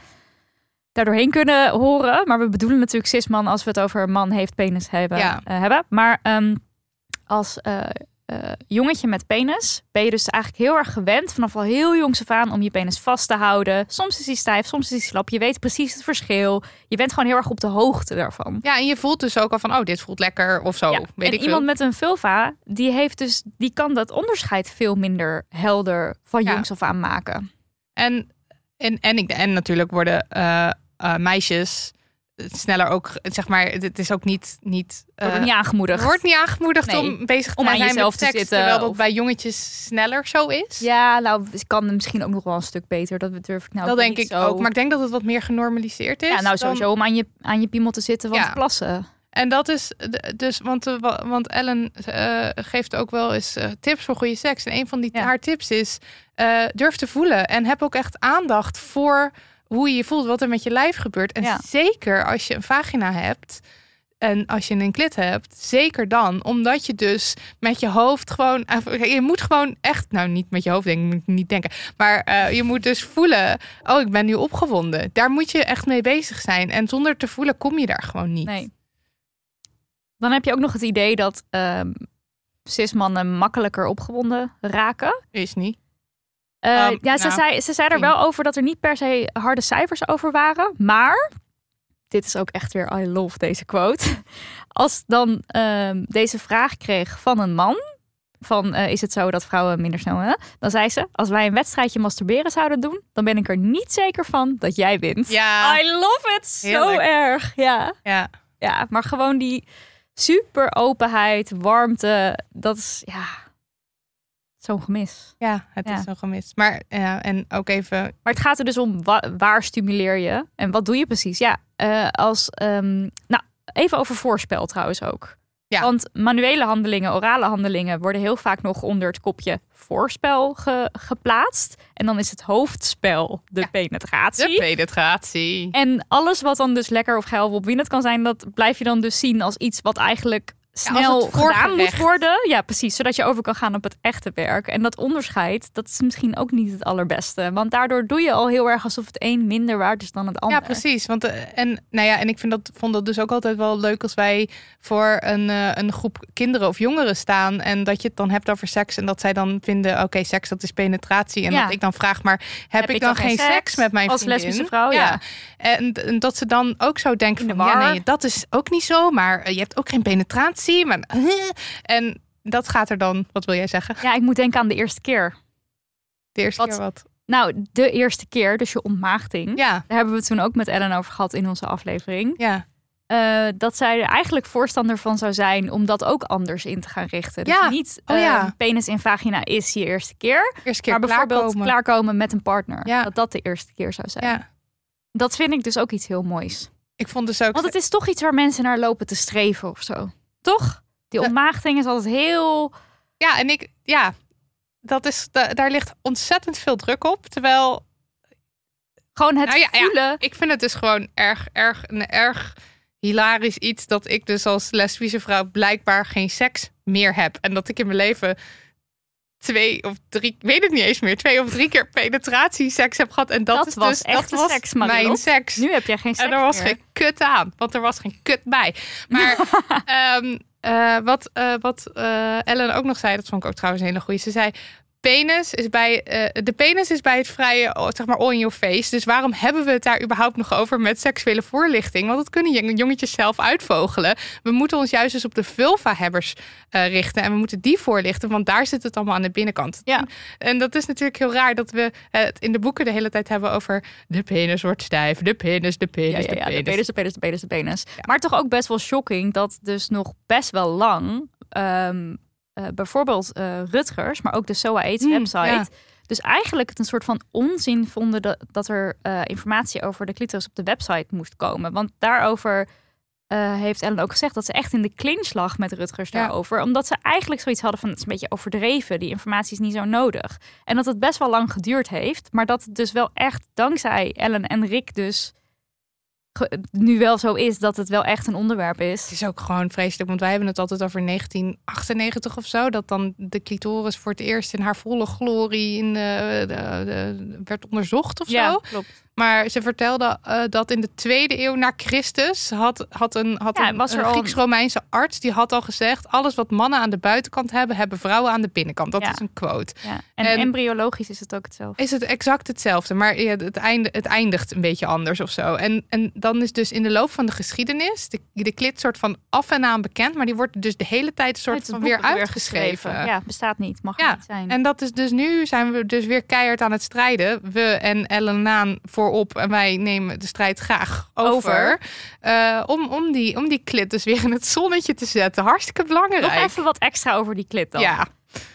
daardoorheen kunnen horen. Maar we bedoelen natuurlijk cisman als we het over een man heeft penis hebben. Ja. eh, hebben. Maar ehm, als eh, eh, jongetje met penis ben je dus eigenlijk heel erg gewend vanaf al heel jongs af aan om je penis vast te houden. Soms is hij stijf, soms is hij slap. Je weet precies het verschil. Je bent gewoon heel erg op de hoogte daarvan. Ja, en je voelt dus ook al van, oh, dit voelt lekker of zo. Ja, Weet en ik iemand veel. met een vulva, die heeft dus, die kan dat onderscheid veel minder helder van Ja. jongs af aan maken. En, en, en, ik, en natuurlijk worden eh, eh, meisjes sneller ook, zeg maar, het is ook niet... niet Wordt eh, niet aangemoedigd. wordt niet aangemoedigd Nee, om bezig te om aan zijn jezelf met te seks, zitten terwijl dat of- bij jongetjes sneller zo is. Ja, nou, het kan misschien ook nog wel een stuk beter. Dat durf ik nou dat denk ik zo. ook. Maar ik denk dat het wat meer genormaliseerd is. ja, nou dan- sowieso om aan je, aan je piemel te zitten, want Ja. plassen. En dat is dus, want, eh, wa- want Ellen eh, geeft ook wel eens tips voor goede seks. En een van die Ja. haar tips is: durf te voelen en heb ook echt aandacht voor hoe je je voelt, wat er met je lijf gebeurt. En Ja. zeker als je een vagina hebt. En als je een klit hebt, zeker dan. Omdat je dus met je hoofd gewoon... Je moet gewoon echt... Nou, niet met je hoofd denken, moet niet denken. Maar eh, je moet dus voelen... Oh, ik ben nu opgewonden. Daar moet je echt mee bezig zijn. En zonder te voelen kom je daar gewoon niet. Nee. Dan heb je ook nog het idee dat ehm cismannen makkelijker opgewonden raken. Is niet. Eh, Um, ja, ze, nou, zei, ze zei er wel over dat er niet per se harde cijfers over waren. Maar, dit is ook echt weer, I love deze quote. [LAUGHS] Als dan ehm, deze vraag kreeg van een man, van eh, is het zo dat vrouwen minder snel... Hè? Dan zei ze, als wij een wedstrijdje masturberen zouden doen... dan ben ik er niet zeker van dat jij wint. Ja. I love it zo erg. Ja. Ja. ja, maar gewoon die super openheid, warmte, dat is ja zo'n gemis. Ja, het Ja. is zo gemist. Maar ja, en ook even. Maar het gaat er dus om wa- waar stimuleer je en wat doe je precies? Ja, eh, als ehm, nou even over voorspel trouwens ook. Ja. Want manuele handelingen, orale handelingen worden heel vaak nog onder het kopje voorspel ge- geplaatst. En dan is het hoofdspel de Ja. penetratie. De penetratie. En alles wat dan dus lekker of geil of opwindend kan zijn, dat blijf je dan dus zien als iets wat eigenlijk snel het gedaan moet worden. Ja, precies. Zodat je over kan gaan op het echte werk. En dat onderscheid, dat is misschien ook niet het allerbeste. Want daardoor doe je al heel erg alsof het een minder waard is dan het ander. Ja, precies. Want eh, en nou ja, en ik vind dat vond dat dus ook altijd wel leuk als wij voor een, eh, een groep kinderen of jongeren staan en dat je het dan hebt over seks en dat zij dan vinden, oké, seks dat is penetratie en Ja. dat ik dan vraag, maar heb, ik dan geen seks, met mijn Als vriendin? lesbische vrouw, ja. En, en dat ze dan ook zo denken van, ja, nee, dat is ook niet zo, maar eh, je hebt ook geen penetratie, maar [LAUGHS] en dat gaat er dan. Wat wil jij zeggen? Ja, ik moet denken aan de eerste keer. De eerste Wat? keer wat? Nou, de eerste keer, dus je ontmaagding. Ja, Daar hebben we het toen ook met Ellen over gehad in onze aflevering. ja. Eh, dat zij er eigenlijk voorstander van zou zijn om dat ook anders in te gaan richten. Dus Ja. niet Oh, eh, ja. penis in vagina is je eerste keer. Eerste keer maar bijvoorbeeld klaarkomen. met een partner. Ja. Dat dat de eerste keer zou zijn. Ja, Dat vind ik dus ook iets heel moois. ik vond dus ook. Want het is toch iets waar mensen naar lopen te streven of zo. Toch? Die ontmaagding is altijd heel... Ja, en ik, ja, dat is, da- daar ligt ontzettend veel druk op. Terwijl Gewoon het Nou ja, ja. voelen. ik vind het dus gewoon erg, erg, een erg hilarisch iets dat ik dus als lesbische vrouw blijkbaar geen seks meer heb. En dat ik in mijn leven twee of drie, ik weet het niet eens meer, twee of drie keer penetratieseks heb gehad. En dat, Dat is was dus, echte dat was seks, mijn seks. Nu heb jij geen seks En er was meer. geen kut aan, want er was geen kut bij. Maar [LAUGHS] ehm, eh, wat, eh, wat eh, Ellen ook nog zei, dat vond ik ook trouwens een hele goeie. Ze zei, penis is bij, eh, de penis is bij het vrije, oh, zeg maar, all in your face. Dus waarom hebben we het daar überhaupt nog over met seksuele voorlichting? Want dat kunnen jong- jongetjes zelf uitvogelen. We moeten ons juist dus op de vulva-hebbers eh, richten. En we moeten die voorlichten, want daar zit het allemaal aan de binnenkant. Ja. En dat is natuurlijk heel raar dat we eh, het in de boeken de hele tijd hebben over de penis wordt stijf, de penis, de penis, Ja, ja, ja, de de penis. penis, de penis, de penis, de penis. Maar toch ook best wel shocking dat dus nog best wel lang... ehm, eh, bijvoorbeeld eh, Rutgers, maar ook de SOA AIDS Hmm, website... ja. dus eigenlijk het een soort van onzin vonden... dat, dat er eh, informatie over de clitoris op de website moest komen. Want daarover heeft Ellen ook gezegd... dat ze echt in de clinch lag met Rutgers Ja. daarover. Omdat ze eigenlijk zoiets hadden van... het is een beetje overdreven, die informatie is niet zo nodig. En dat het best wel lang geduurd heeft... maar dat het dus wel echt dankzij Ellen en Rick dus nu wel zo is dat het wel echt een onderwerp is. Het is ook gewoon vreselijk, want wij hebben het altijd over 1998 of zo. Dat dan de clitoris voor het eerst in haar volle glorie in de, de- de- werd onderzocht of ja, zo. klopt. Maar ze vertelde eh, dat in de tweede eeuw na Christus had, had een, had Ja, een, Grieks-Romeinse arts die had al gezegd: alles wat mannen aan de buitenkant hebben, hebben vrouwen aan de binnenkant. Dat Ja. is een quote. Ja. En, En- embryologisch is het ook hetzelfde. Is het exact hetzelfde, maar het, einde, het eindigt een beetje anders of zo. En, en dan is dus in de loop van de geschiedenis de, de klit soort van af en aan bekend, maar die wordt dus de hele tijd soort van weer uitgeschreven. Ja, bestaat niet. Mag Ja, niet zijn. En dat is dus nu zijn we dus weer keihard aan het strijden. We en Ellen Naan voorop en wij nemen de strijd graag over. Over. Eh, om, om, die, om die klit dus weer in het zonnetje te zetten. Hartstikke belangrijk. Nog even wat extra over die klit dan. ja,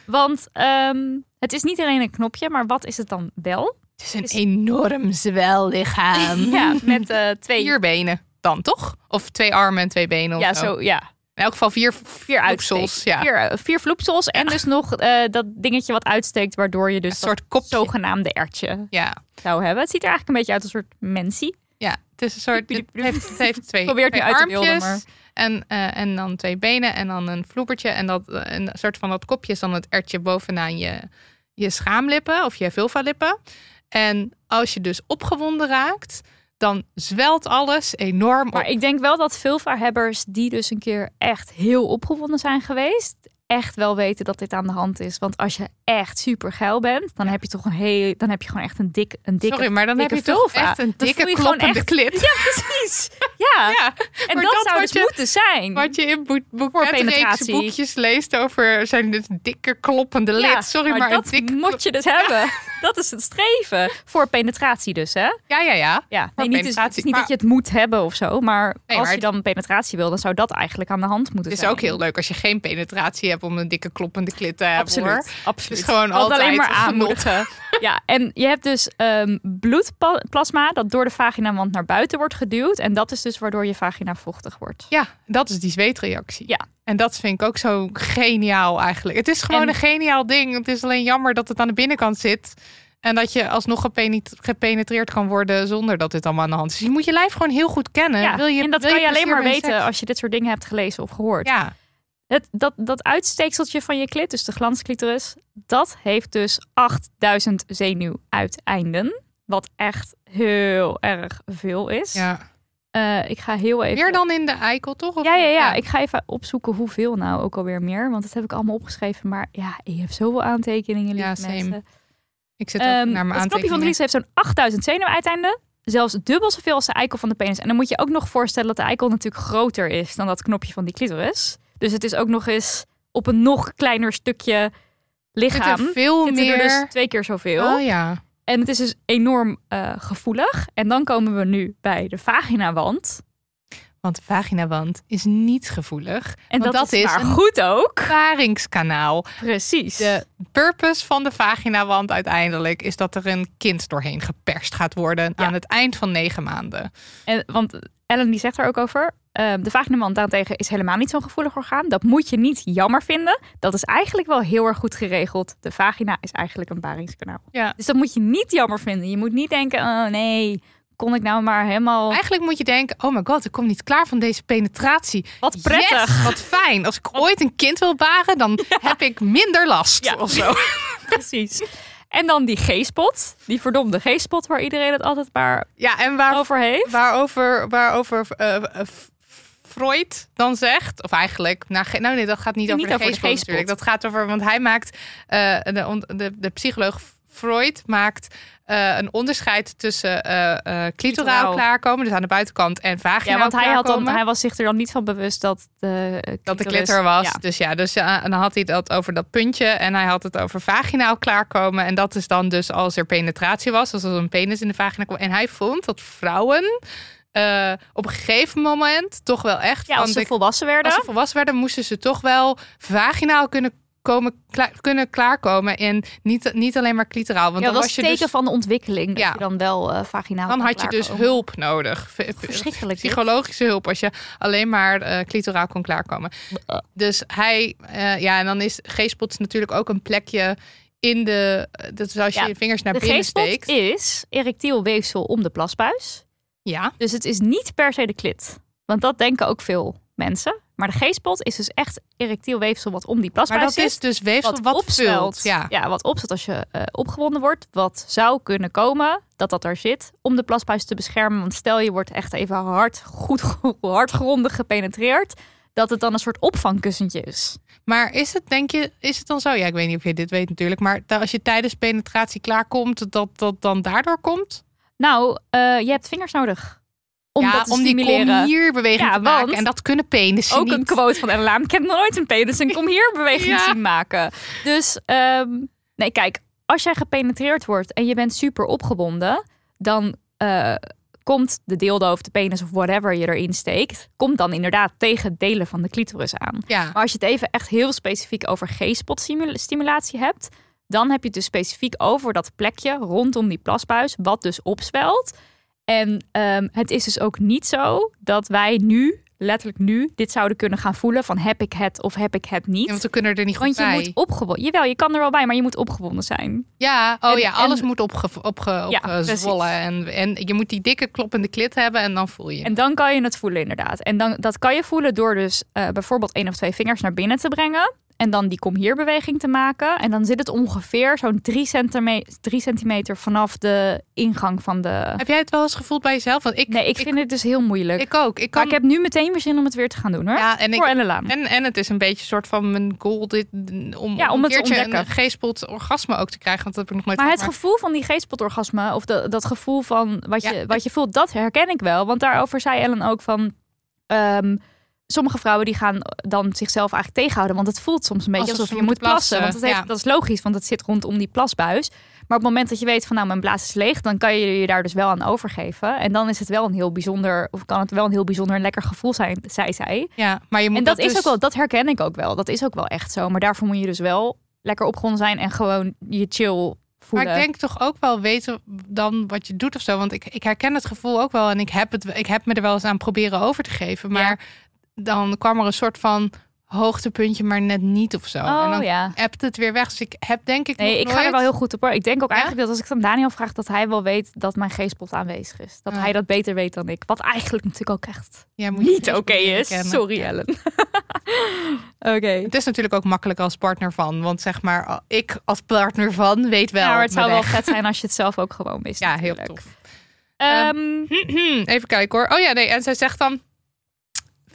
Want ehm, het is niet alleen een knopje, maar wat is het dan wel? het is een Is- enorm zwellichaam. [LAUGHS] Ja, met eh, twee... Vier benen dan, toch? Of twee armen en twee benen of ja, zo. zo, ja. In elk geval vier, Vier uitsteekt. Ja. Vier, eh, vier vloepsels en dus nog eh, dat dingetje wat uitsteekt, waardoor je dus Een soort kopje. zogenaamde ertje Ja. zou hebben. Het ziet er eigenlijk een beetje uit als een soort mensie. ja, het is een soort. Het heeft, het heeft twee, [LAUGHS] Probeer het twee uit beelden, armpjes maar- en, eh, en dan twee benen en dan een vloepertje. En dat, een soort van dat kopje is dan het ertje bovenaan je, je schaamlippen of je vulvalippen. En als je dus opgewonden raakt, dan zwelt alles enorm Maar op. ik denk wel dat vulva-hebbers die dus een keer echt heel opgewonden zijn geweest, echt wel weten dat dit aan de hand is. Want als je echt super geil bent, dan heb je toch een heel, dan heb je gewoon echt een dik, een dikke. Sorry, maar dan heb je toch echt een dikke voel je gewoon kloppende echt- klit. Ja, precies. [LAUGHS] Ja. Ja, en maar dat, dat zou wat dus je- moeten zijn. Wat je in boek, boekjes leest over zijn dus dikke kloppende lid. Ja, Sorry, maar, maar dat dikke moet je dus hebben. [LAUGHS] Dat is het streven. Voor penetratie dus, hè? Ja, ja, ja. Ja, nee, niet, dus, het is niet Maar- dat je het moet hebben of zo. Maar Nee, als maar je dan penetratie wil, dan zou dat eigenlijk aan de hand moeten Het is zijn. ook heel leuk als je geen penetratie hebt om een dikke kloppende klit te hebben. Absoluut. Hoor. absoluut. Is gewoon altijd alleen maar aanmoedigen. [LAUGHS] ja, en je hebt dus ehm, bloedplasma dat door de vaginawand naar buiten wordt geduwd. En dat is dus waardoor je vagina vochtig wordt. Ja, dat is die zweetreactie. Ja. En dat vind ik ook zo geniaal eigenlijk. Het is gewoon En- een geniaal ding. Het is alleen jammer dat het aan de binnenkant zit. En dat je alsnog gepenet- gepenetreerd kan worden zonder dat dit allemaal aan de hand is. Dus je moet je lijf gewoon heel goed kennen. Ja, wil je, en dat wil kan je alleen maar weten seks? als je dit soort dingen hebt gelezen of gehoord. Ja, Het, dat, dat uitsteekseltje van je klit, dus de glansclitoris, dat heeft dus 8000 zenuwuiteinden. Wat echt heel erg veel is. Ja. Eh, ik ga heel even... Meer dan in de eikel, toch? Of- Ja, ja, ja. Ik ga even opzoeken hoeveel nou ook alweer meer. Want dat heb ik allemaal opgeschreven. Maar ja, je hebt zoveel aantekeningen, lieve Ja, same. mensen. Ik zit ook Ehm, naar mijn het knopje van de aantekeningen. heeft zo'n 8000 zenuwuiteinden. Zelfs dubbel zoveel als de eikel van de penis. En dan moet je ook nog voorstellen dat de eikel natuurlijk groter is dan dat knopje van die clitoris. Dus het is ook nog eens op een nog kleiner stukje lichaam. Zit er veel zitten meer... er dus twee keer zoveel. Oh ja. En het is dus enorm eh, gevoelig. En dan komen we nu bij de vaginawand. Want de vaginawand is niet gevoelig. En dat, dat is, maar een- goed ook. Varingskanaal. Precies. De purpose van de vaginawand uiteindelijk is dat er een kind doorheen geperst gaat worden Ja. aan het eind van negen maanden. En, want Ellen die zegt er ook over. Ehm, de vaginawand daarentegen is helemaal niet zo'n gevoelig orgaan. Dat moet je niet jammer vinden. Dat is eigenlijk wel heel erg goed geregeld. De vagina is eigenlijk een baringskanaal. Ja. Dus dat moet je niet jammer vinden. Je moet niet denken, oh nee, kon ik nou maar helemaal... Eigenlijk moet je denken, oh my god, ik kom niet klaar van deze penetratie. Wat prettig. Yes, wat fijn. Als ik ooit een kind wil baren, dan [LAUGHS] heb ik minder last Ja. of zo. [LAUGHS] Precies. En dan die G-spot. Die verdomde G-spot waar iedereen het altijd maar Ja, en waar, over heeft. waarover, waarover F- Freud dan zegt, of eigenlijk, nou, nou nee, dat gaat niet over niet de over de geestspot geestspot. natuurlijk. Dat gaat over, want hij maakt, eh, de, de, de psycholoog Freud maakt eh, een onderscheid tussen eh eh clitoraal klaarkomen, dus aan de buitenkant, en vaginaal Ja, want hij, had dan, hij was zich er dan niet van bewust dat de eh, dat de klitter was. Ja. Dus ja, dus en dan had hij dat over dat puntje en hij had het over vaginaal klaarkomen. En dat is dan dus als er penetratie was, als er een penis in de vagina kwam. En hij vond dat vrouwen eh, op een gegeven moment toch wel echt Ja, als ze de- volwassen werden. als ze volwassen werden, moesten ze toch wel vaginaal kunnen komen, klaar, kunnen klaarkomen en niet, niet alleen maar clitoraal. Want ja, dan dat was je teken dus, van de ontwikkeling. Dat je dan wel eh vaginaal dan had je dus hulp nodig. Verschrikkelijk dit. Psychologische hulp als je alleen maar eh clitoraal kon klaarkomen. Dus hij, ja, en dan is G-spot natuurlijk ook een plekje in de. Dat is als je Ja, je vingers naar De binnen G-spot steekt. is erectiel weefsel om de plasbuis. Ja, Dus het is niet per se de klit. Want dat denken ook veel mensen. Maar de G-spot is dus echt erectiel weefsel wat om die maar plasbuis dat zit. is dus weefsel wat, opzwelt. vult. Ja. wat opzet als je eh, opgewonden wordt. Wat zou kunnen komen dat dat er zit om de plasbuis te beschermen. Want stel je wordt echt even hard, goed, [LAUGHS] hard grondig gepenetreerd. Dat het dan een soort opvangkussentje is. Maar is het, denk je, is het dan zo? Ja, ik weet niet of je dit weet natuurlijk. Maar als je tijdens penetratie klaarkomt, dat dat dan daardoor komt? Nou, eh, je hebt vingers nodig. Om ja, dat te om die kom hier beweging Ja, te maken. En dat kunnen penissen Ook niet. een quote van Ella. Ik heb nooit een penis en kom hier beweging Ja. zien maken. Dus ehm, nee, kijk, als jij gepenetreerd wordt en je bent super opgewonden, dan eh, komt de dildo of de penis of whatever je erin steekt, komt dan inderdaad tegen delen van de clitoris aan. Ja, Maar als je het even echt heel specifiek over G-spot stimul- stimulatie hebt, dan heb je het dus specifiek over dat plekje rondom die plasbuis, wat dus opzwelt. En ehm, het is dus ook niet zo dat wij nu, letterlijk nu, dit zouden kunnen gaan voelen van heb ik het of heb ik het niet. Ja, want we kunnen er niet goed Want je bij. moet opgewonden. Jawel, je kan er wel bij, maar je moet opgewonden zijn. Ja, oh En- ja, alles en- moet opge, opge, Ja, opgezwollen. en, en je moet die dikke kloppende klit hebben en dan voel je. En dan kan je het voelen, inderdaad. En dan, dat kan je voelen door dus eh, bijvoorbeeld één of twee vingers naar binnen te brengen. En dan die kom hier beweging te maken. En dan zit het ongeveer zo'n drie centimeter, drie centimeter vanaf de ingang van de. Heb jij het wel eens gevoeld bij jezelf? Want ik, Nee, ik vind het dus heel moeilijk. ik ook. Ik maar kan, ik heb nu meteen weer zin om het weer te gaan doen hoor. ja, en ik, Voor Ellen Laan. En, en het is een beetje een soort van mijn goal dit, om, Ja, om het een te keertje ontdekken. een G-spot orgasme ook te krijgen. Want dat heb ik nog nooit Maar het gevoel van die geestpotorgasme, of de, dat gevoel van wat je, wat je voelt, dat herken ik wel. Want daarover zei Ellen ook van. ehm, sommige vrouwen die gaan dan zichzelf eigenlijk tegenhouden. Want het voelt soms een beetje Alsof je moet plassen. plassen, Want het heeft, ja. dat is logisch, want het zit rondom die plasbuis. Maar op het moment dat je weet van nou, mijn blaas is leeg, dan kan je je daar dus wel aan overgeven. En dan is het wel een heel bijzonder, of kan het wel een heel bijzonder en lekker gevoel zijn, zei zij. Ja, maar je moet En dat, is dus- ook wel, dat herken ik ook wel. Dat is ook wel echt zo. Maar daarvoor moet je dus wel lekker opgewonden zijn en gewoon je chill voelen. Maar ik denk toch ook wel weten dan wat je doet of zo. Want ik, ik herken het gevoel ook wel. En ik heb, het, ik heb me er wel eens aan proberen over te geven. Maar dan kwam er een soort van hoogtepuntje, maar net niet of zo. en Oh dan ja. appt het weer weg. Dus ik heb denk ik Nee, ik ga er wel heel goed op hoor. Ik denk ook Ja? eigenlijk dat als ik het aan Daniel vraag, dat hij wel weet dat mijn G-spot aanwezig is. Dat Ja. hij dat beter weet dan ik. Wat eigenlijk natuurlijk ook echt Ja, moet niet oké is. kennen. Sorry. Ellen. [LAUGHS] oké. Het is natuurlijk ook makkelijk als partner van. Want zeg maar, ik als partner van weet wel. Ja, maar het zou wel vet zijn als je het zelf ook gewoon [LAUGHS] wist. Ja, heel tof. Ehm, [CLEARS THROAT] Even kijken hoor. Oh ja, nee. En zij zegt dan.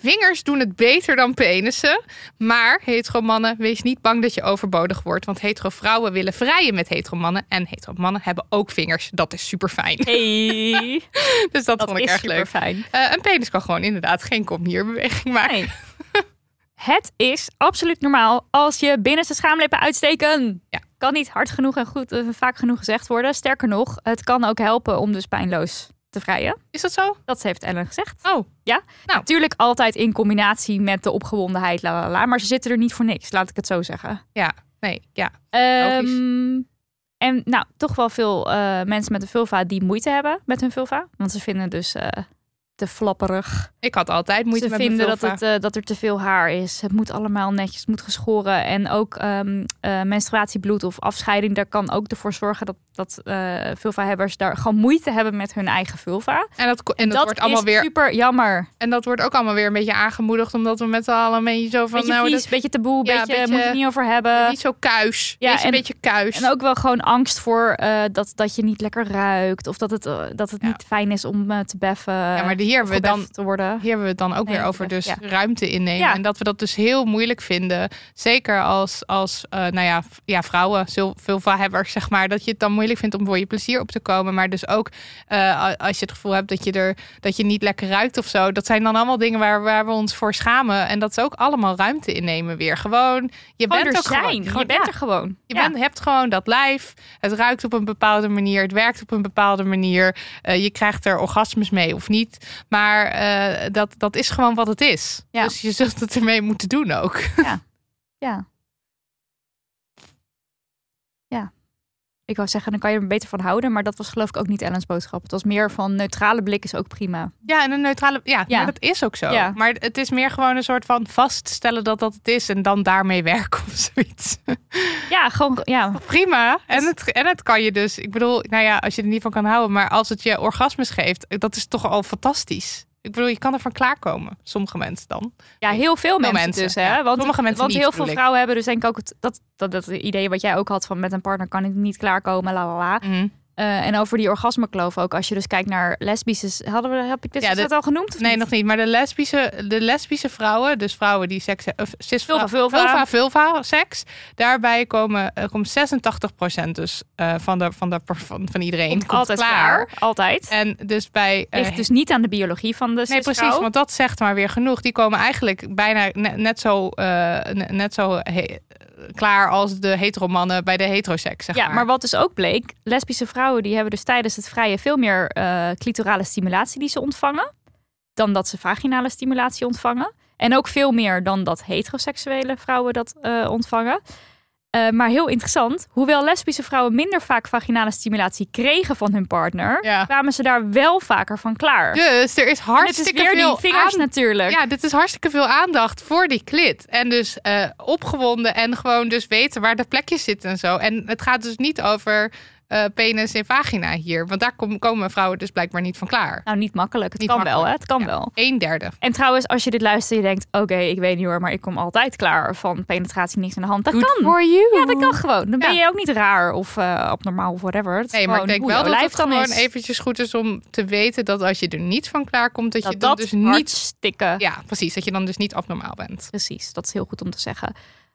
Vingers doen het beter dan penissen. Maar hetero mannen, wees niet bang dat je overbodig wordt. Want hetero vrouwen willen vrijen met hetero mannen. En hetero mannen hebben ook vingers. Dat is super fijn. hey, [LAUGHS] Dus dat, dat vond ik erg leuk. fijn. Eh, een penis kan gewoon inderdaad geen kom-hier-beweging maken. Nee. [LAUGHS] Het is absoluut normaal als je binnenste schaamlippen uitsteken. Ja. Kan niet hard genoeg en goed, eh, vaak genoeg gezegd worden. Sterker nog, het kan ook helpen om dus pijnloos te vrijen. Is dat zo? Dat heeft Ellen gezegd. Oh, Nou. Natuurlijk altijd in combinatie met de opgewondenheid, la la la. Maar ze zitten er niet voor niks, laat ik het zo zeggen. ja. Nee, ja. Ehm, en nou, toch wel veel eh, mensen met een vulva die moeite hebben met hun vulva. Want ze vinden dus eh, te flapperig. Ik had altijd moeite ze met vinden dat, het, eh, dat er te veel haar is. Het moet allemaal netjes, het moet geschoren. En ook ehm, eh, menstruatiebloed of afscheiding, daar kan ook ervoor zorgen dat, dat eh vulva-hebbers daar gewoon moeite hebben met hun eigen vulva. En dat, en dat, wordt allemaal is weer. super jammer. En dat wordt ook allemaal weer een beetje aangemoedigd. Omdat we met z'n allen een beetje zo van. Beetje nou, vies, dat beetje taboe, Ja, beetje, beetje- moet je het niet over hebben. niet zo kuis. Ja, Ja, een en- beetje kuis. En ook wel gewoon angst voor dat, dat je niet lekker ruikt. Of dat het, dat het Ja. niet fijn is om te beffen. ja, maar hier hebben we dan. te worden. Hier hebben we het dan ook Nee, weer over dus ja. ruimte innemen. Ja. En dat we dat dus heel moeilijk vinden. Zeker als, als eh, nou ja, ja, vrouwen, zul- vulva-hebbers, [LAUGHS] zeg maar. Dat je het dan moeilijk vindt om voor je plezier op te komen. Maar dus ook eh, als je het gevoel hebt dat je, er, dat je niet lekker ruikt of zo. Dat zijn dan allemaal dingen waar, waar we ons voor schamen. En dat is ook allemaal ruimte innemen weer. Gewoon, je Gewoon bent er zijn. gewoon. gewoon je bent er gewoon. Je bent, hebt gewoon dat lijf. Het ruikt op een bepaalde manier. Het werkt op een bepaalde manier. Eh, je krijgt er orgasmes mee of niet. Maar eh, dat, dat is gewoon wat het is. Ja. Dus je zult het ermee moeten doen ook. Ja. Ja. Ik wou zeggen, dan kan je er beter van houden. Maar dat was geloof ik ook niet Ellens boodschap. Het was meer van neutrale blik is ook prima. Ja, en een neutrale. Ja, Ja. Dat is ook zo. Ja. Maar het is meer gewoon een soort van vaststellen dat dat het is. En dan daarmee werken of [LAUGHS] zoiets. Ja, gewoon, ja. Prima. En het, en het kan je dus. Ik bedoel, nou ja, als je er niet van kan houden. Maar als het je orgasmes geeft, dat is toch al fantastisch. Ik bedoel, je kan ervan klaarkomen. Sommige mensen dan. Ja, heel veel mensen, mensen, dus. Hè? ja. Want, Sommige mensen want niet, heel veel ik. vrouwen hebben dus denk ik ook het, dat, dat, dat idee wat jij ook had van met een partner kan ik niet klaarkomen, la la la. Mhm. Eh, en over die orgasmekloof ook. Als je dus kijkt naar lesbische... Hadden we, heb ik dit Ja, de- al genoemd? Of Nee, niet? nog niet. Maar de lesbische, de lesbische vrouwen, dus vrouwen die seks of cis Vulva, vulva. vulva, vulva, seks, daarbij komen, eh, komt 86% dus eh, van, de, van, de, van, van iedereen Komt komt altijd klaar. Altijd. En dus bij Ligt dus niet aan de biologie van de Nee, precies, want dat zegt maar weer genoeg. Die komen eigenlijk bijna net, zo, ne- net zo he- klaar als de heteromannen bij de heteroseks. Zeg Ja, maar. maar wat dus ook bleek, lesbische vrouwen die hebben dus tijdens het vrije veel meer eh clitorale stimulatie die ze ontvangen, dan dat ze vaginale stimulatie ontvangen. En ook veel meer dan dat heteroseksuele vrouwen dat eh, ontvangen. Eh, maar heel interessant, hoewel lesbische vrouwen minder vaak vaginale stimulatie kregen van hun partner, Ja. kwamen ze daar wel vaker van klaar. Dus er is hartstikke weer veel die vingers aan- natuurlijk. Ja, dit is hartstikke veel aandacht voor die klit. En dus eh, opgewonden en gewoon dus weten waar de plekjes zitten en zo. En het gaat dus niet over eh, penis en vagina hier. Want daar kom- komen vrouwen dus blijkbaar niet van klaar. Nou, niet makkelijk. Het Niet kan wel, hè? Het kan Ja. wel. Een derde. En trouwens, als je dit luistert en je denkt... oké, ik weet niet hoor, maar ik kom altijd klaar van penetratie, niks aan de hand. Dat Good kan. you. Ja, dat kan gewoon. Dan ben je ook niet raar of eh abnormaal of whatever. Het Nee, maar ik denk wel dat het dan gewoon is. eventjes goed is om te weten dat als je er niet van klaar komt, dat, dat je dan dat dus niet. stikken. Ja, precies. Dat je dan dus niet abnormaal bent. Precies, dat is heel goed om te zeggen.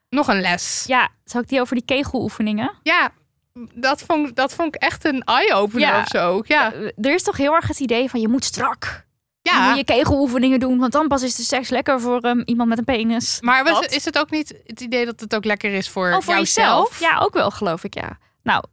Nog een les. Ja, zou ik die over die kegeloefeningen? Ja, dat vond, dat vond ik echt een eye-opener Ja. of zo. Ja, Eh, Er is toch heel erg het idee van je moet strak. Je ja. moet je kegeloefeningen doen, want dan pas is de seks lekker voor ehm, iemand met een penis. maar was, is het ook niet het idee dat het ook lekker is voor, Oh, voor jouzelf? jezelf? Ja, ook wel, geloof ik, ja. Nou,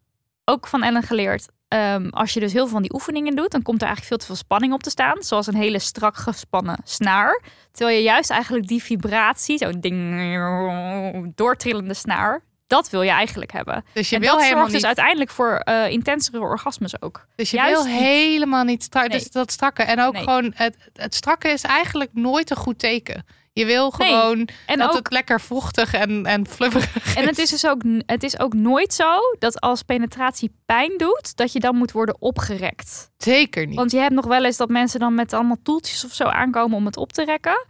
ook van Ellen geleerd. ehm, als je dus heel veel van die oefeningen doet, dan komt er eigenlijk veel te veel spanning op te staan. Zoals een hele strak gespannen snaar. Terwijl je juist eigenlijk die vibratie, zo'n ding, doortrillende snaar, dat wil je eigenlijk hebben. Dus je en wil dat helemaal zorgt dus niet. uiteindelijk voor eh, intensere orgasmes ook. Dus je juist wil niet. helemaal niet strak. Nee. Dus dat strakke. En ook Nee. gewoon het, het strakke is eigenlijk nooit een goed teken. Je wil gewoon En dat ook het lekker vochtig en, en flubberig En het is dus ook, het is ook nooit zo dat als penetratie pijn doet, dat je dan moet worden opgerekt. Zeker niet. Want je hebt nog wel eens dat mensen dan met allemaal toeltjes of zo aankomen om het op te rekken.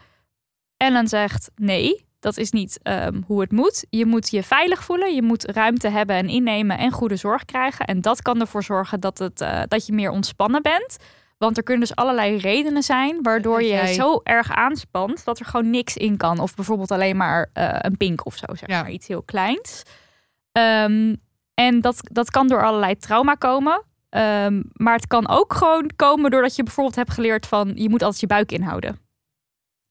En dan zegt nee, dat is niet ehm, hoe het moet. Je moet je veilig voelen, je moet ruimte hebben en innemen en goede zorg krijgen. En dat kan ervoor zorgen dat, het, eh, dat je meer ontspannen bent. Want er kunnen dus allerlei redenen zijn waardoor je jij- zo erg aanspant dat er gewoon niks in kan. Of bijvoorbeeld alleen maar eh, een pink of zo, zeg Ja. maar iets heel kleins. Ehm, en dat, dat kan door allerlei trauma komen. Ehm, maar het kan ook gewoon komen doordat je bijvoorbeeld hebt geleerd van je moet altijd je buik inhouden.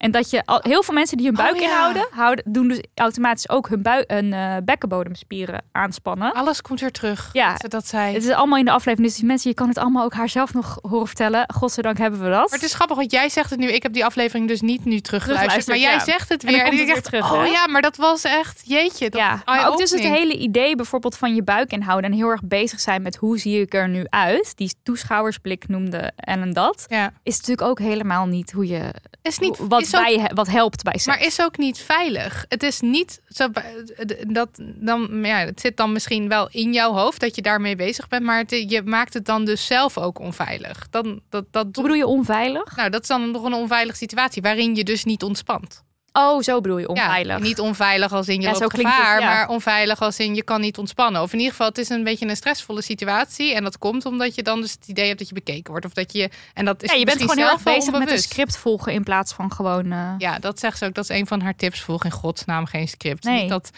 En dat je al, heel veel mensen die hun Oh, buik ja. inhouden, houden, doen dus automatisch ook hun, bui, hun eh, bekkenbodemspieren aanspannen. Alles komt weer terug. Ja. Dat dat zei. Het is allemaal in de aflevering, dus die mensen, je kan het allemaal ook haar zelf nog horen vertellen. Godzijdank hebben we dat. Maar het is grappig, want jij zegt het nu. Ik heb die aflevering dus niet nu teruggeluisterd. Maar jij ja. zegt het En dan weer. komt ik het dacht, weer terug, oh hè? ja, maar dat was echt, jeetje. Dat ja, maar ook dus het hele idee bijvoorbeeld van je buik inhouden en heel erg bezig zijn met hoe zie ik er nu uit. Die toeschouwersblik noemde Ellen dat. Ja. Is natuurlijk ook helemaal niet hoe je Is niet, wat, is ook- bij, wat helpt bij seks. maar is ook niet veilig. Het is niet zo dat dan ja, het zit dan misschien wel in jouw hoofd dat je daarmee bezig bent, maar het- je maakt het dan dus zelf ook onveilig. Dan dat dat Hoe bedoel je onveilig? nou, dat is dan nog een onveilige situatie waarin je dus niet ontspant. Oh, zo bedoel je onveilig. Ja, niet onveilig als in je Ja, loopt gevaar, het, ja. maar onveilig als in je kan niet ontspannen. Of in ieder geval, het is een beetje een stressvolle situatie. En dat komt omdat je dan dus het idee hebt dat je bekeken wordt. Of dat je, en dat is ja, je bent gewoon heel erg bezig met een script volgen in plaats van gewoon. eh, Ja, dat zegt ze ook. Dat is een van haar tips. Volg in godsnaam geen script. Nee. Niet dat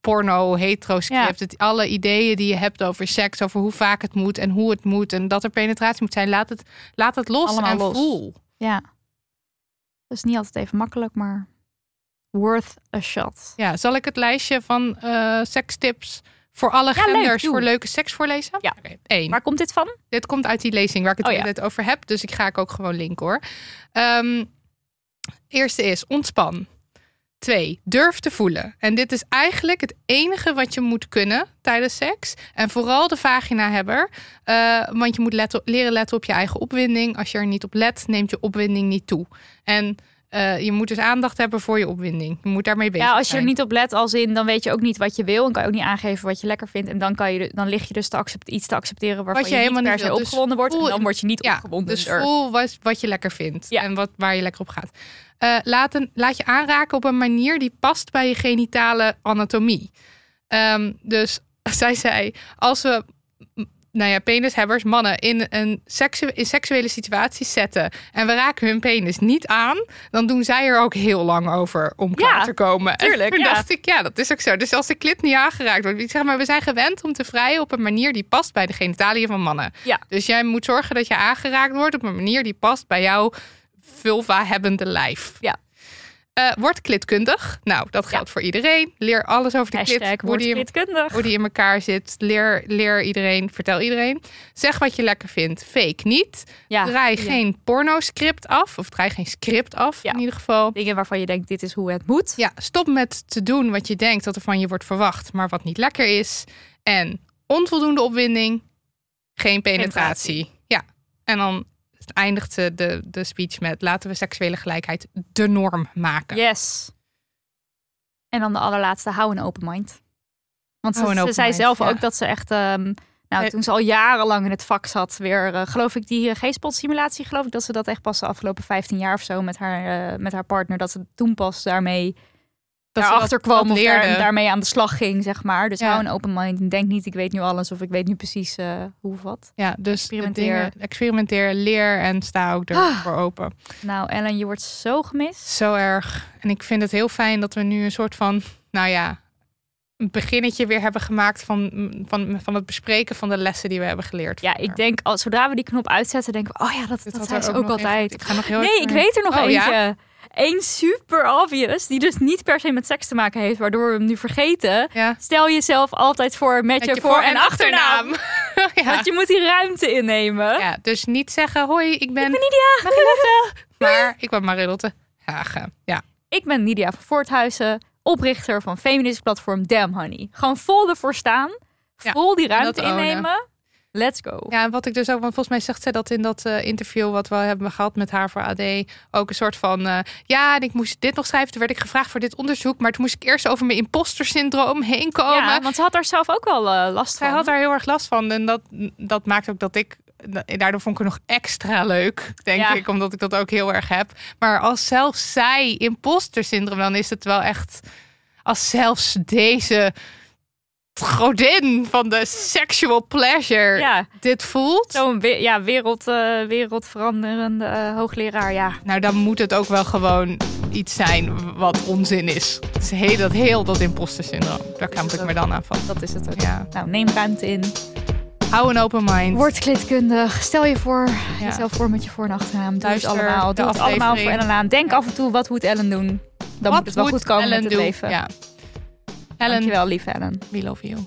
porno, hetero script. Ja. Het, alle ideeën die je hebt over seks, over hoe vaak het moet en hoe het moet. En dat er penetratie moet zijn. Laat het, laat het los Allemaal en los. voel. ja. Dat is niet altijd even makkelijk, maar worth a shot. Ja, zal ik het lijstje van eh sekstips voor alle Ja, genders voor leuke seks voorlezen? Ja. Oké, één. Waar komt dit van? Dit komt uit die lezing waar ik het Oh, ja. over heb. Dus ik ga ik ook gewoon linken hoor. Ehm, eerste is ontspan. Twee, durf te voelen. En dit is eigenlijk het enige wat je moet kunnen tijdens seks. En vooral de vaginahebber. Eh want je moet letten, leren letten op je eigen opwinding. Als je er niet op let, neemt je opwinding niet toe. En eh, je moet dus aandacht hebben voor je opwinding. Je moet daarmee bezig Ja, als je er zijn. niet op let, als in, dan weet je ook niet wat je wil. En kan je ook niet aangeven wat je lekker vindt. En dan, kan je, dan lig je dus te iets te accepteren waarvan Wat je, je niet helemaal per niet se. Dus opgewonden wordt. En dan word je niet Ja, opgewonden. dus voel wat, wat je lekker vindt Ja. en wat, waar je lekker op gaat. Eh, laat, een, laat je aanraken op een manier die past bij je genitale anatomie. Ehm, dus [LAUGHS] zij zei, als we nou ja, penishebbers, mannen, in een seksu in seksuele situaties zetten en we raken hun penis niet aan, dan doen zij er ook heel lang over om klaar Ja, te komen. tuurlijk, en toen ja. dacht ik, ja, dat is ook zo. Dus als de klit niet aangeraakt wordt, zeg maar, we zijn gewend om te vrijen op een manier die past bij de genitaliën van mannen. Ja. Dus jij moet zorgen dat je aangeraakt wordt op een manier die past bij jouw vulva-hebbende lijf. Ja. Eh, word klitkundig. Nou, dat geldt voor iedereen. Leer alles over de Hashtag klit. Hoe die, hoe die in elkaar zit. Leer, leer iedereen. Vertel iedereen. Zeg wat je lekker vindt. Fake niet. Ja, draai ja. geen porno-script af. Of draai geen script af in ieder geval. Dingen waarvan je denkt, dit is hoe het moet. Ja, stop met te doen wat je denkt dat er van je wordt verwacht, maar wat niet lekker is. En onvoldoende opwinding, geen penetratie. Ja, en dan eindigt ze de, de speech met laten we seksuele gelijkheid de norm maken. Yes. En dan de allerlaatste, hou een open mind. Want ze, ze zei mind, zelf ja. ook dat ze echt... ehm, nou, Eh. toen ze al jarenlang in het vak zat, weer, eh, geloof ik, die uh, G-spot-simulatie, geloof ik, dat ze dat echt pas de afgelopen 15 jaar of zo met haar, eh, met haar partner, dat ze toen pas daarmee Dat daarachter dat- kwam dat of daar- leerde. daarmee aan de slag ging, zeg maar. Dus Ja. hou een open mind en denk niet, ik weet nu alles of ik weet nu precies eh, hoe of wat. Ja, dus Experimenteer. experimenteer. experimenteer, leer en sta ook Ah. ervoor open. Nou, Ellen, je wordt zo gemist. Zo erg. En ik vind het heel fijn dat we nu een soort van, nou ja, een beginnetje weer hebben gemaakt van, van, van het bespreken van de lessen die we hebben geleerd. Ja, ik denk, als, zodra we die knop uitzetten, denken we, oh ja, dat, dat ze ook even- altijd. ik ga nog heel Nee, ik weet er nog Oh, ja? Eén super obvious, die dus niet per se met seks te maken heeft, waardoor we hem nu vergeten. Ja. Stel jezelf altijd voor met, je, voor- en achternaam. [LAUGHS] ja. Want je moet die ruimte innemen. ja, dus niet zeggen, hoi, ik ben, Ik ben Nidia. Marilotte. [LAUGHS] Maar ik ben Marilotte Hagen. Ja, Ik ben Nidia van Voorthuizen, oprichter van feministisch platform Damn Honey. Gewoon vol ervoor staan, vol die ruimte innemen. Let's go. Ja, en wat ik dus ook, want volgens mij zegt zij dat in dat eh, interview wat we hebben gehad met haar voor AD, ook een soort van, eh, ja, en ik moest dit nog schrijven. Toen werd ik gevraagd voor dit onderzoek, maar toen moest ik eerst over mijn imposter syndroom heen komen. Ja, want ze had daar zelf ook wel eh, last Zij van. had daar heel erg last van en dat, dat maakt ook dat ik, daardoor vond ik het nog extra leuk, denk Ja. ik, omdat ik dat ook heel erg heb. Maar als zelfs zij imposter syndroom, dan is het wel echt, als zelfs deze godin van de sexual pleasure Ja, dit voelt. zo'n we- ja, wereld, eh, wereldveranderende eh, hoogleraar. Ja, Nou, dan moet het ook wel gewoon iets zijn wat onzin is. Het is heel, dat heel dat imposter syndroom. Daar kamp ik me dan aan vast. dat is het ook. Ja. Nou, neem ruimte in. Hou een open mind. Word klitkundig. Stel je voor, Ja. jezelf voor met je voor- en achternaam. Doe Luister het allemaal. Doe het allemaal voor. Ellen aan. Denk af en toe, wat moet Ellen doen? Dan Wat moet het wel goed komen Ellen met het doen? leven. Ja. Ellen, Dankjewel, lieve Ellen. we love you.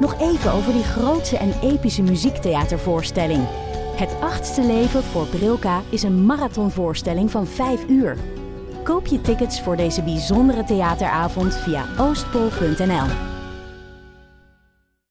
Nog even over die grootse en epische muziektheatervoorstelling. Het achtste leven voor Brilka is een marathonvoorstelling van 5 uur. Koop je tickets voor deze bijzondere theateravond via oostpol.nl.